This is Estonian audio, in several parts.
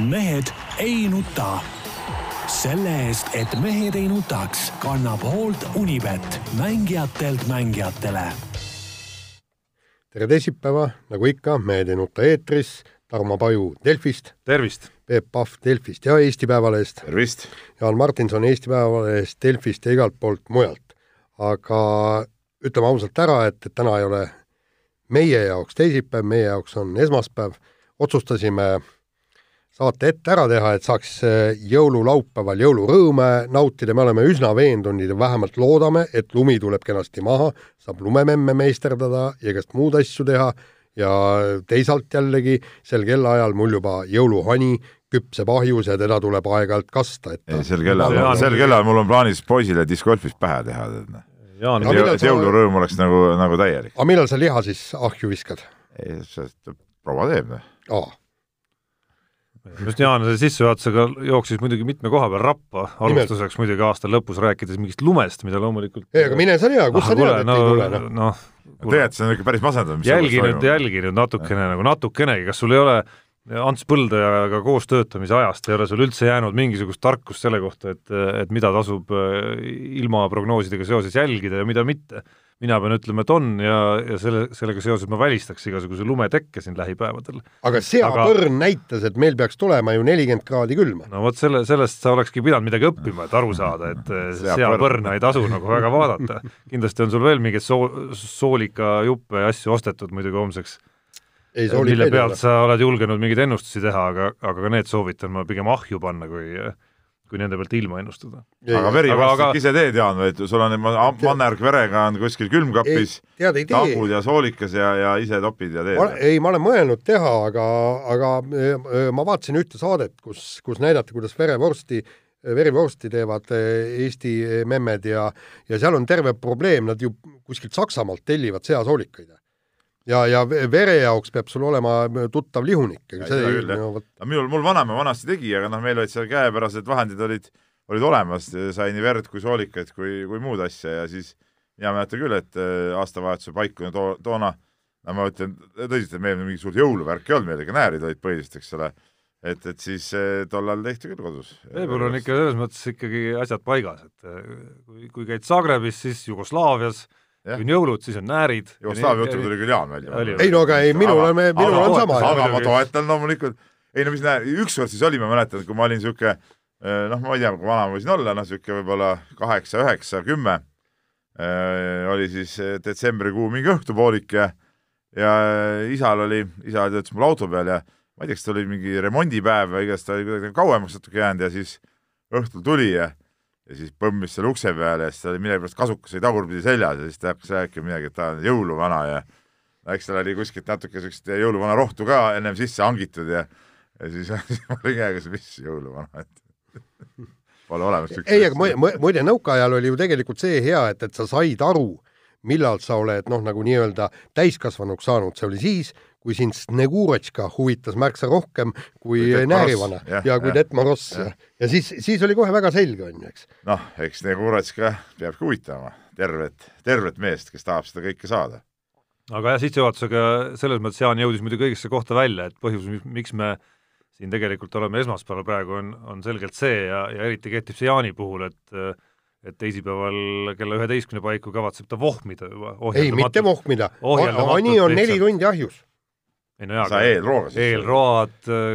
mehed ei nuta. selle eest, et mehed ei nutaks, kannab hoolt Unibet, mängijatelt mängijatele. tere teisipäeva, nagu ikka, Mehed ei nuta eetris, Tarmo Paju Delfist. tervist! Peep Pahv Delfist ja Eesti Päevalehest. tervist! Jaan Martinson Eesti Päevalehest, Delfist ja igalt poolt mujalt. aga ütleme ausalt ära, et, et täna ei ole meie jaoks teisipäev, meie jaoks on esmaspäev, otsustasime saate ette ära teha, et saaks eh, jõululaupäeval jõulurõõme nautida, me oleme üsna veendunud ja vähemalt loodame, et lumi tuleb kenasti maha, saab lumememme meisterdada ja igast muud asju teha ja teisalt jällegi sel kellaajal mul juba jõuluhani küpseb ahjus ja teda tuleb aeg-ajalt kasta, et ei, sel kellaajal, sel kellaajal mul on plaanis poisile discgolfis pähe teha, tead noh. Jaan, et jõulurõõm oleks nagu, nagu täielik. aga millal sa liha siis ahju viskad? ei, see proua teeb, noh. aa, just Jaan sissejuhatusega jooksis muidugi mitme koha peal rappa, alustuseks muidugi aasta lõpus rääkides mingist lumest, mida loomulikult ei aga mine sa tea, kust sa tead, et ei tule, noh. noh, tegelikult see on ikka päris masendav, mis jälginud, jälginud natukene nagu natukenegi, kas sul ei ole Ants Põldajaga koos töötamise ajast ei ole sul üldse jäänud mingisugust tarkust selle kohta, et, et mida tasub äh, ilmaprognoosidega seoses jälgida ja mida mitte? Mina pean ütlema, et on ja, ja selle, sellega seoses ma välistaks igasuguse lumetekke siin lähipäevadel. aga seapõrn näitas, et meil peaks tulema ju nelikümmend kraadi külma. no vot selle, sellest sa olekski pidanud midagi õppima, et aru saada, et seapõrna ei tasu nagu väga vaadata. kindlasti on sul veel mingeid soo-, soolikajuppe ja asju ostetud muidugi homseks, ei mille pealt sa oled julgenud mingeid ennustusi teha, aga, aga ka need soovitan ma pigem ahju panna, kui kui nende pealt ilma ennustada. aga veri Aga- ise teed, Jaan, vaid sul on ma- mannerg verega on kuskil külmkapis, tambud ja soolikas ja, ja ise topid ja teed. ei, ma olen mõelnud teha, aga, aga öö, ma vaatasin ühte saadet, kus, kus näidati, kuidas verevorsti, verivorsti teevad eh, Eesti memmed ja, ja seal on terve probleem, nad ju kuskilt Saksamaalt tellivad seasoolikaid. Ja, ja ve- vere jaoks peab sul olema tuttav lihunik. Küll, jah. no minul, mul vanaema vanasti tegi, aga noh, meil olid seal käepärased vahendid olid, olid olemas, sai nii verd kui soolikaid kui, kui muud asja ja siis mina mäletan küll, et äh, aastavahetuse paiku no too, toona no ma ütlen tõsiselt, et meil mingit suurt jõuluvärki ei olnud, meil ikka näärid olid põhiliselt, eks ole, et, et siis äh, tollal tehti küll kodus. Veebruar on ikka selles mõttes ikkagi asjad paigas, et kui, kui käid Zagrebis, siis Jugoslaavias, Jah. Kui on jõulud, siis on näärid. Jugoslaavia jutu tuli küll Jaan välja. Ei no aga ei, minul on, minul on sama. aga ma toetan loomulikult, ei no mis näe, ükskord siis oli, ma mäletan, kui ma olin niisugune noh, ma ei tea, kui vana ma võisin olla, noh niisugune võib-olla kaheksa, üheksa, kümme, oli siis eh, detsembrikuu mingi õhtupoolik ja ja isal oli, isa töötas mul auto peal ja ma ei tea, kas ta oli mingi remondipäev või igatahes ta oli kuidagi kauemaks natuke jäänud ja siis õhtul tuli ja ja siis põmmis selle ukse peale ja siis ta oli millegipärast kasukas oli tagurpidi seljas ja siis ta hakkas rääkima midagi, et ta on jõuluvana ja eks tal oli kuskilt natuke siukest jõuluvana rohtu ka ennem sisse hangitud ja ja siis siis ma olin käega, mis jõuluvana, et pole olemas siukest ei, aga mu- mu- muide, nõukaajal oli ju tegelikult see hea, et, et sa said aru, millal sa oled noh, nagu nii-öelda täiskasvanuks saanud, see oli siis, kui sind Snegurotška huvitas märksa rohkem kui Näärivana jah, ja kui Detmar Ross ja, ja siis, siis oli kohe väga selge, on ju, eks. noh, eks Neguratska peabki huvitama tervet, tervet meest, kes tahab seda kõike saada. aga jah, sissejuhatusega selles mõttes Jaan jõudis muidugi õigesse kohta välja, et põhjus, miks me siin tegelikult oleme esmaspäeval praegu, on, on selgelt see ja, ja eriti kehtib see Jaani puhul, et et teisipäeval kella üheteistkümne paiku kavatseb ta vohmida juba. ei, mitte vohmida. Ani on neli tundi ahjus. Ei no jaa, siis. eelroad,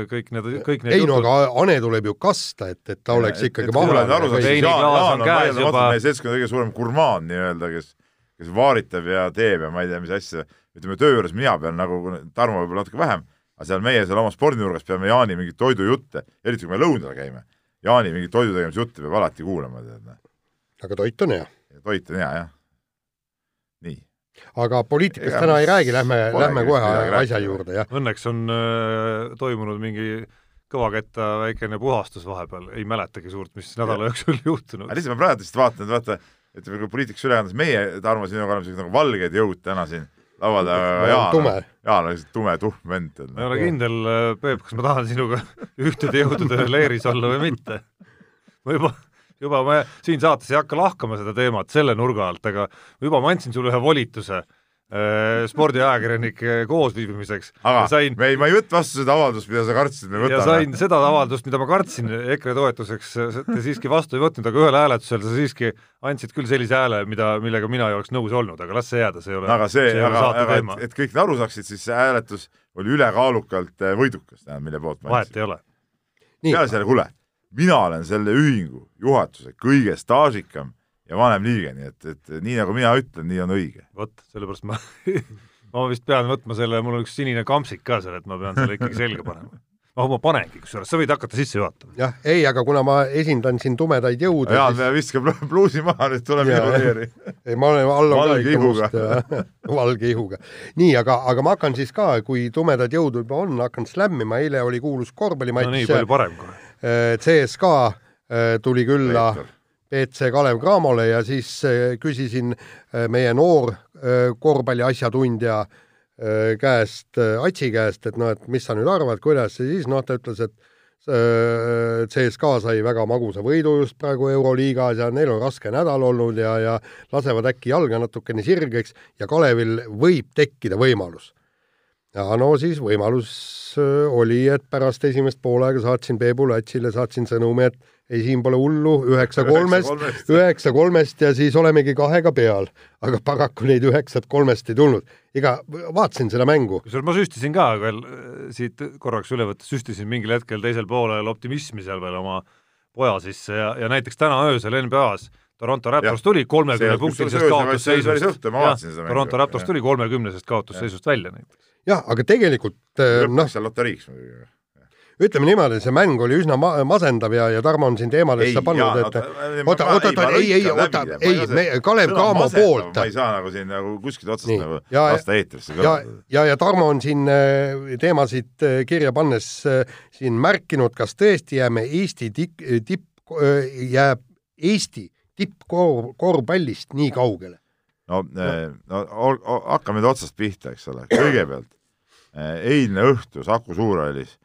kõik need, kõik need ei no aga Ane tuleb ju kasta, et, et ta oleks ikkagi aru maha saaks, siis Veiniklaas Jaan, on Jaan on käes vaieldamatult meie seltskonna kõige suurem gurmaan nii-öelda, kes, kes vaaritab ja teeb ja ma ei tea, mis asja, ütleme töö juures mina pean nagu, Tarmo võib-olla natuke vähem, aga seal meie seal oma spordinurgas peame Jaani mingeid toidujutte, eriti kui me lõunal käime, Jaani mingeid toidu tegemise jutte peab alati kuulama, tead noh. aga toit on hea. toit on hea, jah. nii. Aga poliitikast täna ei räägi, lähme, lähme kohe asja juurde, jah. õnneks on äh, toimunud mingi kõvaketta väikene puhastus vahepeal, ei mäletagi suurt, mis nädala jooksul juhtunud aga. lihtsalt ma praegu lihtsalt vaatan, et vaata, ütleme kui poliitikas ülekandes meie, Tarmo, sinuga oleme sellised nagu valged jõud täna siin laua taga, Jaan Jaan on lihtsalt tume, tuhm vend. ma ei ole kindel, Peep, kas ma tahan sinuga ühtede jõudude leeris olla või mitte. ma juba, juba ma siin saates ei hakka lahkama seda teemat selle nurga alt, aga juba ma andsin sulle ühe volituse äh, spordiajakirjanike koosviibimiseks. aga sain, me ei, ma ei võtnud vastu seda avaldust, mida sa kartsid, me võtame. ja sain seda avaldust, mida ma kartsin EKRE toetuseks, te siiski vastu ei võtnud, aga ühel hääletusel sa siiski andsid küll sellise hääle, mida, millega mina ei oleks nõus olnud, aga las see jääda, see ei ole aga see, see, aga, aga et, et kõik aru saaksid, siis see hääletus oli ülekaalukalt äh, võidukas, tähendab, mille poolt ma andsin. vahet ei ole. peale selle, kuule, mina olen selle ühingu juhatuse kõige staažikam ja vanem liige, nii et, et nii nagu mina ütlen, nii on õige. vot, sellepärast ma ma vist pean võtma selle, mul on üks sinine kampsik ka seal, et ma pean selle ikkagi selga panema oh, ma panengi, kusjuures sa võid hakata sisse juhatama. jah, ei, aga kuna ma esindan siin tumedaid jõude Jaan siis... viskab pluusi maha, nüüd tuleb minu teeri. ei, ma olen all on valge ihuga valge ihuga. nii, aga, aga ma hakkan siis ka, kui tumedad jõud juba on, hakkan slämmima, eile oli kuulus korvpallimatš no nii, palju parem kohe. Äh, CSKA äh, tuli külla BC Kalev Cramole ja siis äh, küsisin meie noor korvpalli asjatundja käest, Atsi käest, et noh, et mis sa nüüd arvad, kuidas ja siis noh, ta ütles, et CSKA sai väga magusa võidu just praegu Euroliigas ja neil on raske nädal olnud ja, ja lasevad äkki jalga natukene sirgeks ja Kalevil võib tekkida võimalus. Ja no siis võimalus oli, et pärast esimest poolega saatsin Peebu Latsile, saatsin sõnumi, et ei, siin pole hullu, üheksa kolmest, üheksa kolmest ja siis olemegi kahega peal. aga paraku neid üheksat kolmest ei tulnud. ega vaatasin seda mängu. kusjuures ma süstisin ka veel äh, siit korraks üle võttes, süstisin mingil hetkel teisel poolel optimismi seal veel oma poja sisse ja, ja näiteks täna öösel NBA-s Toronto Raptors tuli kolmekümne punktilisest kaotusseisust. Toronto Raptors tuli kolmekümnesest kaotusseisust välja näiteks. jah, aga tegelikult noh. seal loteriiks muidugi ütleme niimoodi, see mäng oli üsna ma masendav ja, ja Tarmo on siin teemadesse pannud, et oota, oota, oota, ei, ei, oota, ei, me, Kalev Cramo poolt. ma ei saa nagu siin nagu kuskilt otsast Nii. nagu ja, lasta eetrisse ja, ja, ja Tarmo on siin äh, teemasid äh, kirja pannes äh, siin märkinud, kas tõesti jääme Eesti tipp, tipp, jääb Eesti tippkorvpallist nii kaugele? no, no. hakkame nüüd otsast pihta, eks ole, kõigepealt eilne õhtu Saku Suurhallis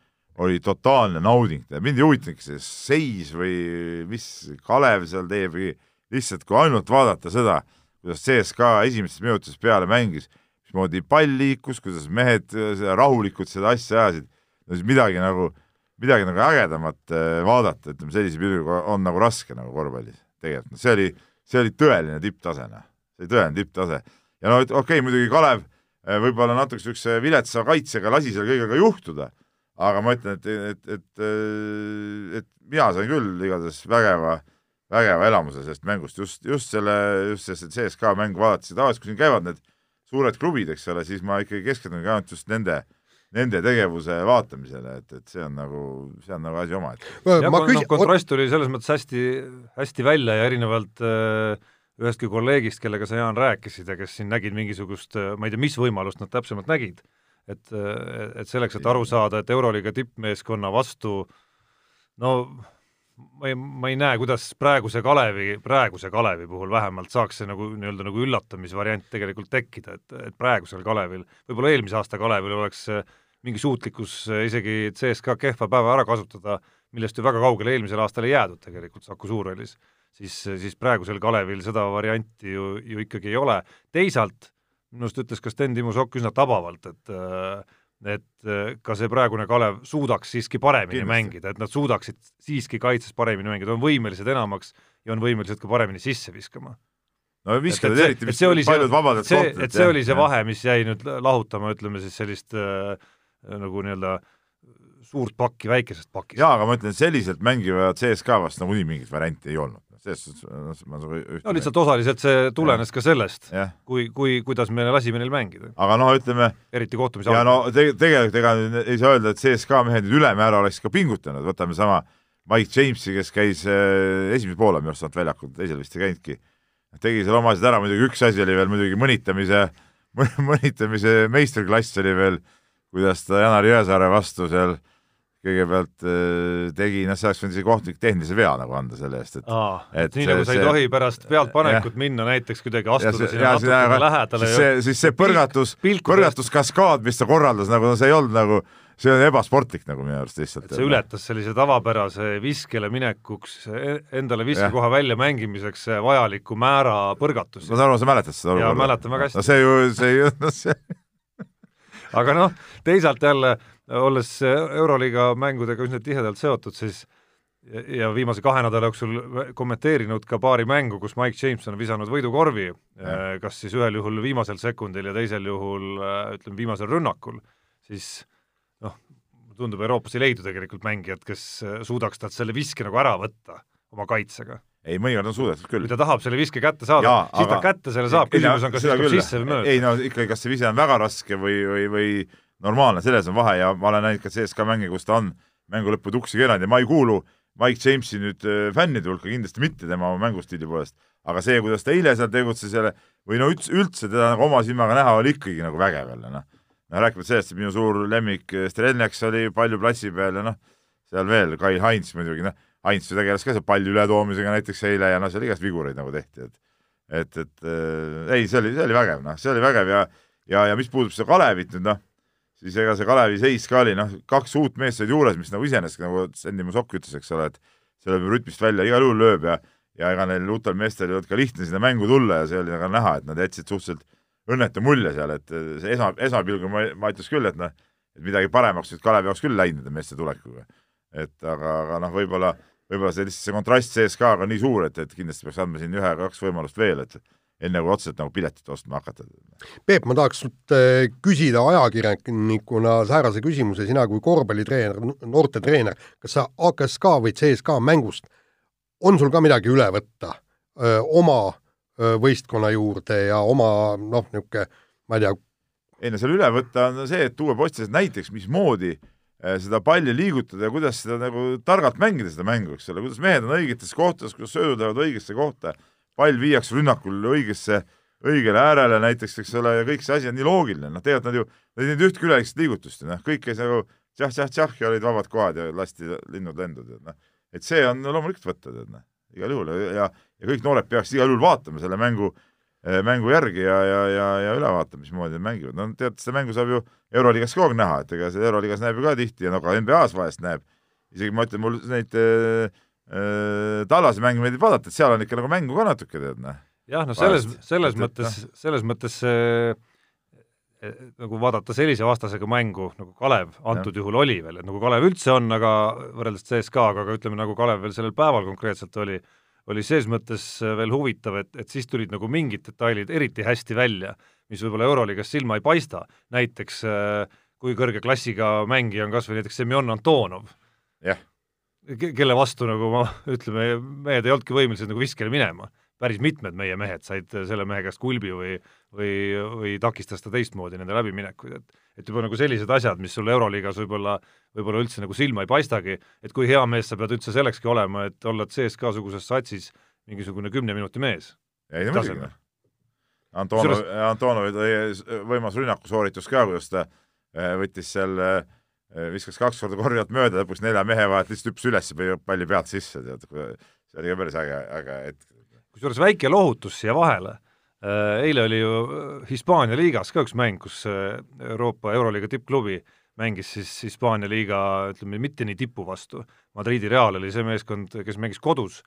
oli totaalne nauding, mind ei huvitanudki see seis või mis Kalev seal teeb või lihtsalt kui ainult vaadata seda, kuidas CSKA esimestes minutites peale mängis, mismoodi pall liikus, kuidas mehed seda rahulikult seda asja ajasid, no siis midagi nagu, midagi nagu ägedamat vaadata, ütleme sellise pilguga on nagu raske nagu korvpallis tegelikult, see oli, see oli tõeline tipptase, noh, see oli tõeline tipptase. ja no okei okay,, muidugi Kalev äh, võib-olla natuke niisuguse viletsa kaitsega lasi seal kõigega juhtuda aga ma ütlen, et, et, et, et mina sain küll igatahes vägeva, vägeva elamuse sellest mängust, just, just selle, just sellest CSKA mängu vaadates ja tavaliselt, kui siin käivad need suured klubid, eks ole, siis ma ikkagi keskendungi ainult just nende nende tegevuse vaatamisele, et, et see on nagu, see on nagu asi omaette. jah, küsin... no kontrast tuli selles mõttes hästi, hästi välja ja erinevalt äh, ühestki kolleegist, kellega sa, Jaan, rääkisid ja kes siin nägid mingisugust, ma ei tea, mis võimalust nad täpsemalt nägid et, et selleks, et aru saada, et Euroliiga tippmeeskonna vastu no ma ei, ma ei näe, kuidas praeguse Kalevi, praeguse Kalevi puhul vähemalt saaks see nagu nii-öelda nagu üllatamisvariant tegelikult tekkida, et, et praegusel Kalevil, võib-olla eelmise aasta Kalevil oleks mingi suutlikkus isegi CSKA kehva päeva ära kasutada, millest ju väga kaugele eelmisel aastal ei jäädud tegelikult Saku Suurhallis, siis, siis praegusel Kalevil seda varianti ju, ju ikkagi ei ole. teisalt minu arust ütles ka Sten Timo Sokk üsna tabavalt, et et ka see praegune Kalev suudaks siiski paremini Kindlasti. mängida, et nad suudaksid siiski kaitses paremini mängida, on võimelised enamaks ja on võimelised ka paremini sisse viskama. no viskavad eriti vist paljud vabadelt kohtadelt. et see oli see vahe, mis jäi nüüd lahutama, ütleme siis sellist äh, nagu nii-öelda suurt pakki väikesest pakist. jaa, aga ma ütlen, selliselt mängiva CSKA vastu nagunii mingit varianti ei olnud selles suhtes ma nagu üht no lihtsalt osaliselt see tulenes ja. ka sellest, kui, kui, kuidas me lasime neil mängida. aga noh, ütleme eriti kohtumise ja no te, tegelikult ega ei saa öelda, et CSKA mehed nüüd ülemäära oleks ka pingutanud, võtame sama Mike Jamesi, kes käis äh, esimese poole minu arust sealt väljakul, teisel vist ei käinudki, tegi seal oma asjad ära, muidugi üks asi oli veel muidugi mõnitamise, mõnitamise meistriklass oli veel, kuidas ta Janar Jõesaare vastu seal äh, kõigepealt äh, tegi, noh, see oleks võinud isegi kohtunik tehnilise vea nagu anda selle eest, et Aa, et nii nagu sa ei tohi pärast pealtpanekut minna näiteks kuidagi astuda ja, sinna natukene lähedale siis see, siis see põrgatus, põrgatuskaskaad, mis ta korraldas, nagu no see ei olnud nagu, see on ebasportlik nagu minu arust lihtsalt. et see ületas sellise tavapärase viskele minekuks, e-, endale viskekoha väljamängimiseks vajaliku määra põrgatust. ma saan aru, sa mäletad seda olukorda? jaa, mäletan väga hästi. no see ju, see ju, no see aga noh, teisalt jälle, olles Euroliiga mängudega üsna tihedalt seotud, siis ja viimase kahe nädala jooksul kommenteerinud ka paari mängu, kus Mike James on visanud võidukorvi, kas siis ühel juhul viimasel sekundil ja teisel juhul ütleme, viimasel rünnakul, siis noh, tundub Euroopas ei leidu tegelikult mängijat, kes suudaks talt selle viske nagu ära võtta oma kaitsega ei, mõnikord on suudetud küll. kui ta tahab selle viske kätte saada, siis aga... ta kätte selle saab, küsimus on, kas tuleb sisse või mööda. ei no ikkagi, kas see vise on väga raske või, või, või normaalne, selles on vahe ja ma olen näinud ka CSKA mänge, kus ta on mängu lõppu tuksi keeranud ja ma ei kuulu Mike Jamesi nüüd äh, fännide hulka kindlasti mitte tema mängustiili poolest, aga see, kuidas ta eile seal tegutses jälle või no üldse, üldse teda nagu oma silmaga näha oli ikkagi nagu vägev jälle noh. no rääkimata sellest, et minu suur lemmik äh, Strelniaks oli palju platsi peal ja noh, seal veel Kai Heinz muidugi noh, Heinz ju tegeles ka seal palli ületoomisega näiteks eile ja noh, seal igast vigureid nagu tehti, et et, et äh, ei, see oli, see oli vägev, noh, see oli vägev ja ja, ja mis puudutab seda Kalevit nüüd noh, siis ega see Kalevi seis ka oli, noh, kaks uut meest olid juures, mis nagu iseenesest, nagu Sandy Musok ütles, eks ole, et see lööb rütmist välja, igal juhul lööb ja ja ega neil uutel meestel ei olnud ka lihtne sinna mängu tulla ja see oli nagu näha, et nad jätsid suhteliselt õnnetu mulje seal, et see esa, esmapilgul ma, ma ütleks küll, et noh, et midagi paremaks nüüd Kalevi jaoks küll läinud nende meeste tulekuga. et aga, aga noh, võib-olla, võib-olla see lihtsalt see kontrast CSKA-ga on nii suur, et, et kindlasti peaks andma siin ühe-kaks võimalust veel, et enne kui otseselt nagu piletit ostma hakata. Peep, ma tahaks sult äh, küsida ajakirjanikuna säärase küsimuse, sina kui korvpallitreener, noortetreener, kas sa AKSK või CSKA mängust, on sul ka midagi üle võtta öö, oma öö, võistkonna juurde ja oma noh, niisugune ma ei tea, ei no seal üle võtta on see, et tuua postises näiteks, mismoodi seda palli liigutada ja kuidas seda nagu targalt mängida, seda mängu, eks ole, kuidas mehed on õigetes kohtades, kuidas söödud lähevad õigesse kohta pall viiakse rünnakul õigesse, õigele äärele näiteks, eks ole, ja kõik see asi on nii loogiline, noh, tegelikult nad ju, nad ei teinud ühtki üleliigset liigutust, noh, kõik käis nagu tšah-tšah-tšah ja olid vabad kohad ja lasti linnud lendu, tead noh. et see on loomulikult võtta, tead noh, igal juhul. Ja, ja kõik noored peaks igal juhul vaatama selle mängu, eh, mängu järgi ja, ja, ja, ja üle vaatama, mismoodi nad mängivad, no tead, seda mängu saab ju Euroliigas kogu aeg näha, et ega see Euroliigas näeb ju ka tihti ja no ka NBA-s vahest näeb, isegi ma ütlen, mul neid Äh, Tallase mänge meeldib vaadata, et seal on ikka nagu mängu ka natuke, tead noh. jah, no selles, selles et, mõttes, noh. selles mõttes see nagu vaadata sellise vastasega mängu, nagu Kalev antud ja. juhul oli veel, et nagu Kalev üldse on, aga võrreldes CSKA-ga, aga ütleme, nagu Kalev veel sellel päeval konkreetselt oli, oli ses mõttes veel huvitav, et, et siis tulid nagu mingid detailid eriti hästi välja, mis võib-olla Euroliigas silma ei paista, näiteks kui kõrge klassiga mängija on kas või näiteks Semjon Antonov. jah kelle vastu nagu ma, ütleme, mehed ei olnudki võimelised nagu viskele minema. päris mitmed meie mehed said selle mehe käest kulbi või, või, või takistas ta teistmoodi nende läbiminekuid, et et juba nagu sellised asjad, mis sul Euroliigas võib-olla, võib-olla üldse nagu silma ei paistagi, et kui hea mees sa pead üldse sellekski olema, et olla CSKA-suguses satsis mingisugune kümne minuti mees. ei muidugi. Antonov, Antonovi võimas rünnakusooritus ka, kuidas ta eh, võttis seal Äh, viskas kaks korda korvi alt mööda, lõpuks nelja mehe vahelt lihtsalt hüppas üles ja palli pealt sisse, tead, see oli ka päris äge, äge hetk. kusjuures väike lohutus siia vahele, äh, eile oli ju äh, Hispaania liigas ka üks mäng, kus Euroopa Euroliiga tippklubi mängis siis Hispaania liiga, ütleme, mitte nii tipu vastu, Madridi Real oli see meeskond, kes mängis kodus,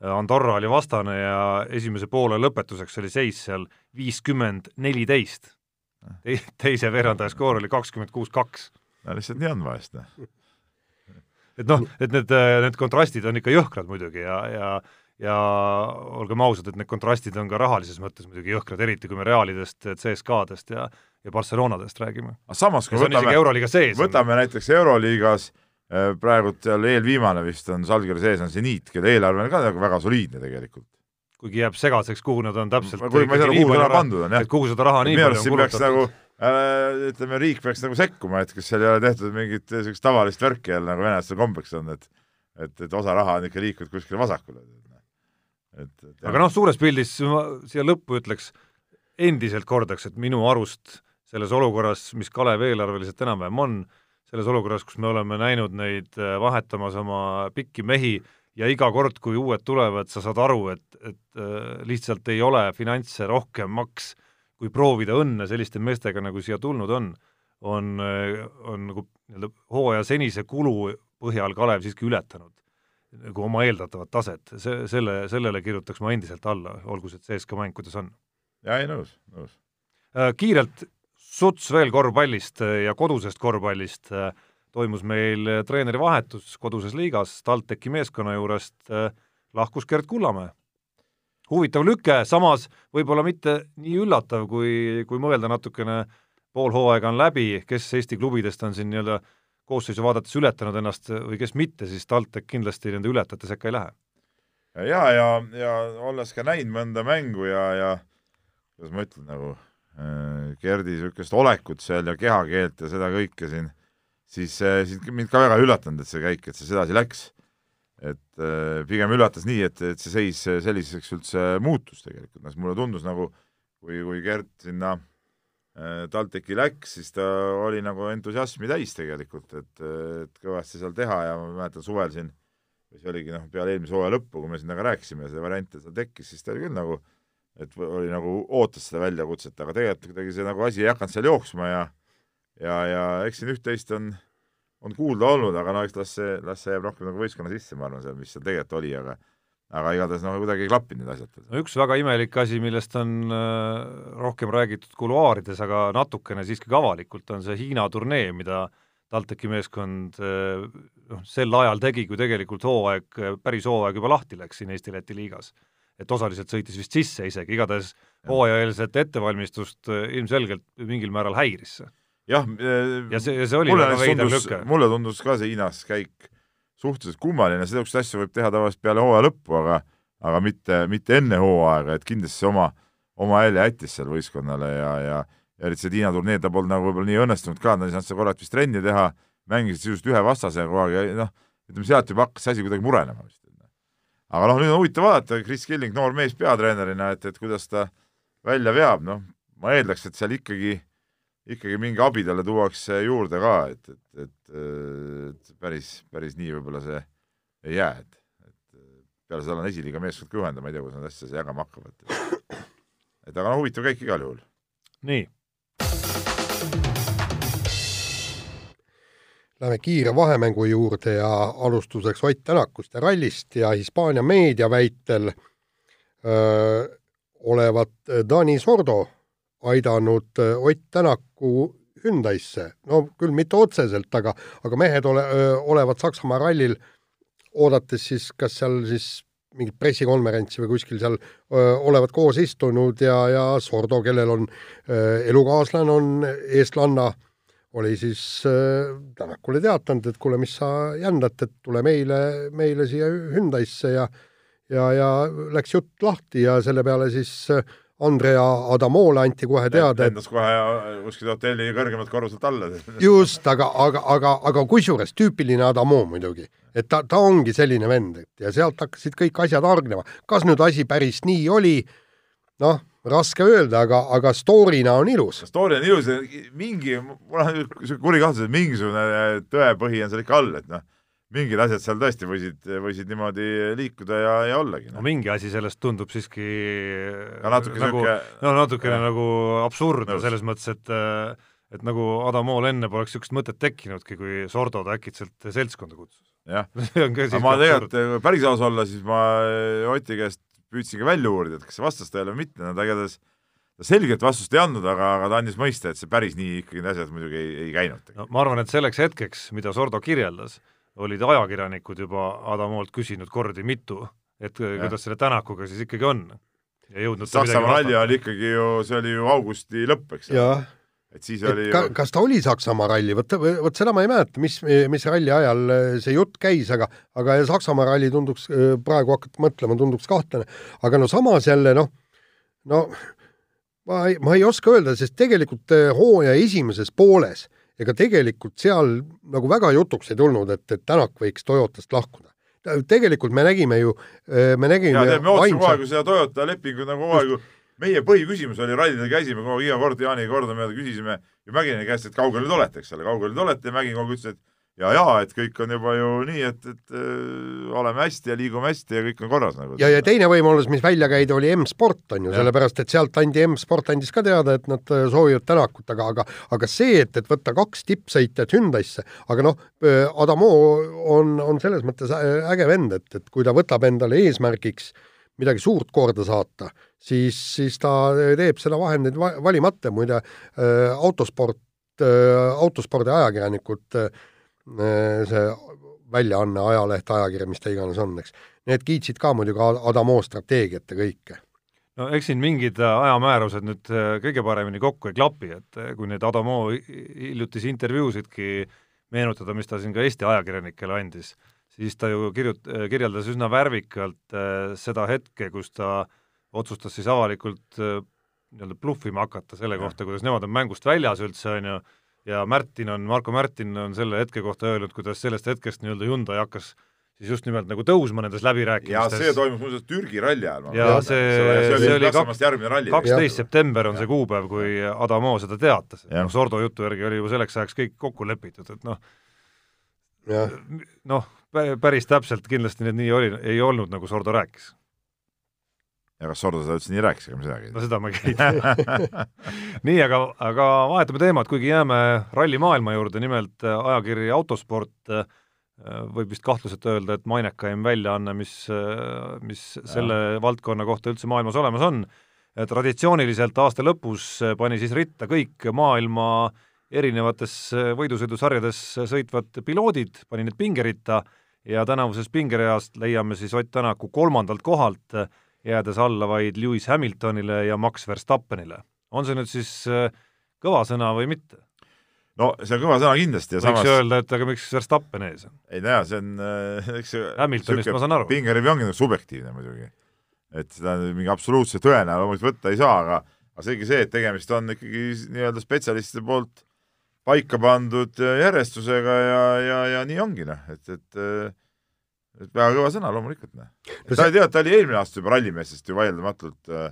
Andorra oli vastane ja esimese poole lõpetuseks oli seis seal viiskümmend neliteist. teise veerandaja skoor oli kakskümmend kuus kaks no lihtsalt nii on vahest, noh. et noh, et need, need kontrastid on ikka jõhkrad muidugi ja, ja ja olgem ausad, et need kontrastid on ka rahalises mõttes muidugi jõhkrad, eriti kui me Realidest, CSKA-dest ja ja Barcelonadest räägime. samas, kui võtame, võtame on... näiteks Euroliigas äh, praegult seal eelviimane vist on Salgeri sees on Zeniit, kelle eelarve on ka nagu väga soliidne tegelikult. kuigi jääb segaseks, kuhu nad on täpselt kuigi ma ei tea, kuhu seda pandud on, jah. kuhu seda raha nii palju on kulutatud. Äh, ütleme, riik peaks nagu sekkuma, et kas seal ei ole tehtud mingit niisugust tavalist värki jälle, nagu venelastel kombeks on, et et, et osa raha on ikka liikunud kuskile vasakule. et, et aga noh, suures pildis ma siia lõppu ütleks, endiselt kordaks, et minu arust selles olukorras, mis Kalev eelarveliselt enam-vähem on, selles olukorras, kus me oleme näinud neid äh, vahetamas oma pikki mehi ja iga kord, kui uued tulevad, sa saad aru, et, et äh, lihtsalt ei ole finantse rohkem maks kui proovida õnne selliste meestega, nagu siia tulnud on, on, on nagu nii-öelda hooaja senise kulu põhjal Kalev siiski ületanud nagu oma eeldatavat taset, see, selle, sellele kirjutaks ma endiselt alla, olgu see CSKA mäng, kuidas on. jaa, ei nõus, nõus. Äh, kiirelt suts veel korvpallist äh, ja kodusest korvpallist äh, toimus meil treeneri vahetus koduses liigas, TalTechi meeskonna juurest lahkus Gerd Kullamäe. Huvitav lüke, samas võib-olla mitte nii üllatav, kui, kui mõelda natukene, pool hooaega on läbi, kes Eesti klubidest on siin nii-öelda koosseisu vaadates ületanud ennast või kes mitte, siis TalTech kindlasti nende ületajate sekka ei lähe. ja, ja, ja olles ka näinud mõnda mängu ja, ja kuidas ma ütlen, nagu äh, Gerdi niisugust olekut seal ja kehakeelt ja seda kõike siin, siis äh,, mind ka väga üllatanud, et see käik, et see sedasi läks. Et äh, pigem üllatas nii, et, et see seis selliseks üldse muutus tegelikult, noh, mulle tundus nagu kui, kui Gert sinna äh, Äh, TalTechi läks, siis ta oli nagu entusiasmi täis tegelikult, et, et kõvasti seal teha ja ma mäletan suvel siin, see oligi noh, peale eelmise hooaja lõppu, kui me siin nagu rääkisime ja see variant seal tekkis, siis ta oli küll nagu, et oli nagu, ootas seda väljakutset, aga tegelikult kuidagi see nagu asi ei hakanud seal jooksma ja ja, ja eks siin üht-teist on, on kuulda olnud, aga no eks las see, las see jääb rohkem nagu võistkonna sisse, ma arvan, seal, mis seal tegelikult oli, aga aga igatahes noh, kuidagi ei klappinud need asjad. no üks väga imelik asi, millest on äh, rohkem räägitud kuluaarides, aga natukene siiski ka avalikult, on see Hiina turnee, mida TalTechi meeskond äh, noh, sel ajal tegi, kui tegelikult hooaeg, päris hooaeg juba lahti läks siin Eesti-Läti liigas. et osaliselt sõitis vist sisse isegi, igatahes hooajaeelset ettevalmistust äh, ilmselgelt mingil määral häiris see. Jah, ja see, see oli väga veider lüke. mulle tundus ka see Hiinas käik suhteliselt kummaline, niisuguseid asju võib teha tavaliselt peale hooaja lõppu, aga aga mitte, mitte enne hooaega, et kindlasti oma, oma hääle jättis seal võistkonnale ja, ja ja eriti see Tiina turniir, ta polnud nagu võib-olla nii õnnestunud ka, nad ei saanud seal korralt vist trenni teha, mängisid sisuliselt ühe vastase kogu aeg ja noh, ütleme sealt juba hakkas see asi kuidagi murenema vist. aga noh, nüüd on huvitav vaadata, Kris Killing, noor mees peatreenerina, et, et kuidas ta välja veab, noh, ma eeldaks, et seal ikkagi ikkagi mingi abi talle tuuakse juurde ka, et, et, et, et päris, päris nii võib-olla see ei jää, et, et peale seda on esiliiga meeskond kõvenda, ma ei tea, kuidas nad asja jagama hakkavad. et aga no huvitav käik igal juhul. nii. Läheme kiire vahemängu juurde ja alustuseks Ott Tänakust ja rallist ja Hispaania meedia väitel öö, olevat Dani Sordo aidanud äh, Ott Tänaku Hyundai'sse, no küll mitte otseselt, aga, aga mehed ole, olevat Saksamaa rallil, oodates siis, kas seal siis mingit pressikonverentsi või kuskil seal öö, olevat koos istunud ja, ja Sordo, kellel on öö, elukaaslane, on eestlanna, oli siis öö, Tänakule teatanud, et kuule, mis sa jändad, et tule meile, meile siia Hyundai'sse ja ja, ja läks jutt lahti ja selle peale siis öö, Andrea Adamole anti kohe teada, lendas kohe kuskil hotelli kõrgemalt korruselt alla. just, aga, aga, aga, aga kusjuures tüüpiline Adamo muidugi, et ta, ta ongi selline vend, et ja sealt hakkasid kõik asjad hargnema. kas nüüd asi päris nii oli, noh, raske öelda, aga, aga story'na on ilus. Story on ilus mingi, mul on kuri kahtlus, et mingisugune tõepõhi on seal ikka all, et noh mingid asjad seal tõesti võisid, võisid niimoodi liikuda ja, ja ollagi no.. no mingi asi sellest tundub siiski no, natuke nagu, no natukene ja. nagu absurdne selles mõttes, et et nagu Adam Mool enne poleks niisugust mõtet tekkinudki, kui Sordo ta äkitselt seltskonda kutsus. jah ma tegelikult, päris aus olla, siis ma Oti käest püüdsin ka välja uurida, et kas see vastas tõele või mitte, no ta igatahes ta selget vastust ei andnud, aga, aga ta andis mõista, et see päris nii ikkagi need asjad muidugi ei, ei käinud. no ma arvan, et selleks hetkeks, mida Sordo kirjeldas, olid ajakirjanikud juba Adamolt küsinud kordi mitu, et ja. kuidas selle Tänakuga siis ikkagi on. ja jõudnud Saksamaa ralli oli ikkagi ju, see oli ju augusti lõpp, eks ole. et siis et oli ka, ju... kas ta oli Saksamaa ralli, vot, vot seda ma ei mäleta, mis, mis ralli ajal äh, see jutt käis, aga aga Saksamaa ralli tunduks, äh, praegu hakata mõtlema, tunduks kahtlane. aga no samas jälle noh, no ma ei, ma ei oska öelda, sest tegelikult äh, hooaja esimeses pooles ega tegelikult seal nagu väga jutuks ei tulnud, et, et Tänak võiks Toyotast lahkuda. tegelikult me nägime ju, me nägime ja, me ootasime kogu aeg seda Toyota lepingut nagu kogu aeg meie põhiküsimus oli rallidel käisime kogu aeg iga kord Jaani kordamööda küsisime ju Mägini käest, et kaugel nüüd olete, eks ole, kaugel nüüd olete ja Mägin kogu aeg ütles, et ja, ja et kõik on juba ju nii, et, et öö, oleme hästi ja liigume hästi ja kõik on korras nagu. ja, ja teine võimalus, mis välja käidi, oli M-sport on ju, sellepärast et sealt andi M-sport andis ka teada, et nad äh, soovivad Tänakut, aga, aga aga see, et, et võtta kaks tippsõitjat Hyundai'sse, aga noh, Adamo on, on selles mõttes äge vend, et, et kui ta võtab endale eesmärgiks midagi suurt korda saata, siis, siis ta teeb seda vahendeid valimata, muide äh, autosport äh,, autospordi ajakirjanikud äh, Äh, see väljaanne, ajaleht, ajakiri, mis ta iganes on, eks. Need kiitsid ka muidugi Adamo strateegiat ja kõike. no eks siin mingid ajamäärused nüüd äh, kõige paremini kokku ei klapi, et äh, kui neid Adamo hiljutisi intervjuusidki meenutada, mis ta siin ka Eesti ajakirjanikele andis, siis ta ju kirjut-, kirjeldas üsna värvikalt seda hetke, kus ta otsustas siis avalikult nii-öelda bluffima hakata selle kohta, kuidas nemad on mängust väljas üldse, on ju, ja Märtin on, Marko Märtin on selle hetke kohta öelnud, kuidas sellest hetkest nii-öelda Hyundai hakkas siis just nimelt nagu tõusma nendes läbirääkimistes. ja see toimus muuseas Türgi ralli ajal. ja see, see, see oli kaks, kaksteist september on ja. see kuupäev, kui Adamo seda teatas. noh, Sordo jutu järgi oli juba selleks ajaks kõik kokku lepitud, et noh, noh, päris täpselt kindlasti need nii oli, ei olnud, nagu Sordo rääkis ja kas Sordo seda üldse nii rääkis, ega ma seda ei no seda ma ei tea nii, aga, aga vahetame teemat, kuigi jääme rallimaailma juurde, nimelt äh, ajakiri Autosport äh, võib vist kahtluseta öelda, et mainekaim väljaanne, mis, äh, mis selle ja. valdkonna kohta üldse maailmas olemas on. traditsiooniliselt aasta lõpus pani siis ritta kõik maailma erinevates võidusõidusarjades sõitvad piloodid, pani need pingeritta ja tänavusest pingereast leiame siis Ott Tänaku kolmandalt kohalt jäädes alla vaid Lewis Hamiltonile ja Max Verstappenile. on see nüüd siis äh, kõva sõna või mitte? no see on kõva sõna kindlasti ja võiks samas... öelda, et aga miks Verstappen ees on? ei no jaa, see on äh, eks see Hamiltonist ma saan aru. pingerivi ongi subjektiivne muidugi. et seda mingi absoluutse tõena loomulikult võtta ei saa, aga aga seegi see, et tegemist on ikkagi nii-öelda spetsialistide poolt paika pandud järjestusega ja, ja, ja nii ongi noh, et, et äh, et väga kõva sõna loomulikult, noh. ta oli, tead, ta oli eelmine aasta juba rallimeestest ju vaieldamatult äh,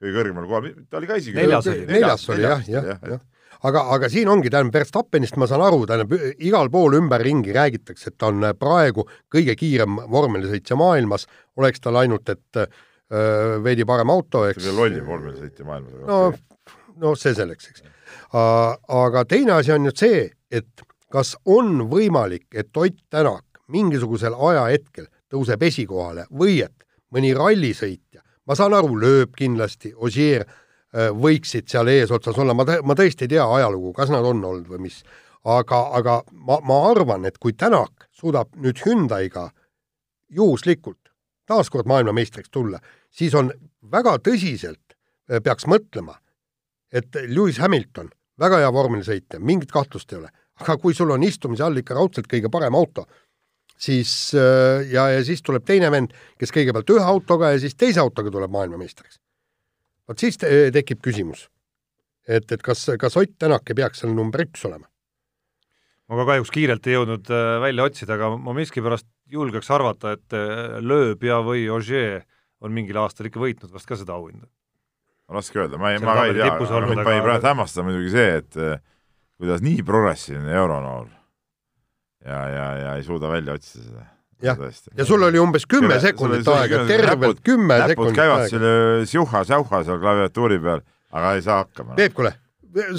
kõige kõrgemal kohal, ta oli ka isegi neljas oli, neljas oli jah, jah, jah. aga, aga siin ongi, tähendab, Verstappenist ma saan aru, tähendab, igal pool ümberringi räägitakse, et ta on praegu kõige kiirem vormelisõitja maailmas, oleks tal ainult, et öö, veidi parem auto, eks. see on lollim vormelisõitja maailmas. no, no see selleks, eks. aga teine asi on nüüd see, et kas on võimalik, et Ott Tänak mingisugusel ajahetkel tõuseb esikohale või et mõni rallisõitja, ma saan aru, lööb kindlasti, Ogier äh, võiksid seal eesotsas olla, ma, ma tõesti ei tea ajalugu, kas nad on olnud või mis, aga, aga ma, ma arvan, et kui Tänak suudab nüüd Hyundai'ga juhuslikult taaskord maailmameistriks tulla, siis on väga tõsiselt, äh, peaks mõtlema, et Lewis Hamilton, väga hea vormelisõitja, mingit kahtlust ei ole, aga kui sul on istumise all ikka raudselt kõige parem auto, siis äh, ja, ja siis tuleb teine vend, kes kõigepealt ühe autoga ja siis teise autoga tuleb maailmameistriks. vot siis te tekib küsimus, et, et kas, kas Ott Tänak ei peaks seal number üks olema? ma ka kahjuks kiirelt ei jõudnud äh, välja otsida, aga ma miskipärast julgeks arvata, et äh, Loeb ja või Ogier on mingil aastal ikka võitnud vast ka seda auhinda. raske öelda, ma ei, ma ka ei tea, aga mind pani praegu hämmastada muidugi see, et kuidas nii progressiivne euronoor ja, ja, ja ei suuda välja otsida seda. jah, ja sul oli umbes kümme sekundit aega, tervelt kümme sekundit aega. käivad selle siuha-säuha seal klaviatuuri peal, aga ei saa hakkama. Peep, kuule,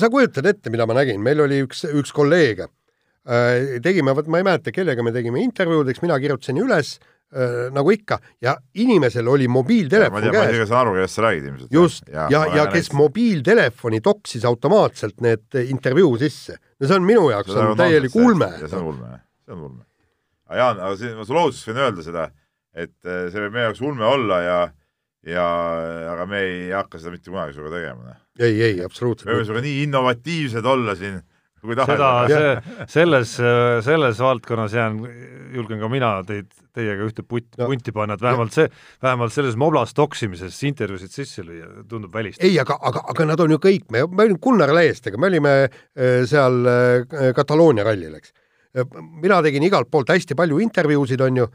sa kujutad ette, mida ma nägin, meil oli üks, üks kolleeg äh,, tegime, vot ma ei mäleta, kellega me tegime intervjuud, eks mina kirjutasin üles äh, nagu ikka ja inimesel oli mobiiltelefon käes. ma ei tea, ma saan aru, kellest sa räägid ilmselt. just, ja, ja, ja, ja kes hästi. mobiiltelefoni toksis automaatselt need intervjuu sisse no see on minu jaoks on täielik ulme. see on ulme, see on ulme. aga Jaan, aga siin ma sulle ausalt võin öelda seda, et eh, see võib meie jaoks ulme olla ja ja aga me ei hakka seda mitte kunagi sinuga tegema. Noh. ei, ei, absoluutselt. me võime sinuga nii innovatiivsed olla siin kui tahad. seda, see, selles, selles valdkonnas jään, julgen ka mina teid, teiega ühte punt no., punti panna, et vähemalt see, vähemalt selles moblas toksimises intervjuusid sisse lüüa tundub välist. ei, aga, aga, aga nad on ju kõik, me, me olime Gunnar Leestega, me olime äh, seal äh, Kataloonia rallil, eks. mina tegin igalt poolt hästi palju intervjuusid, on ju,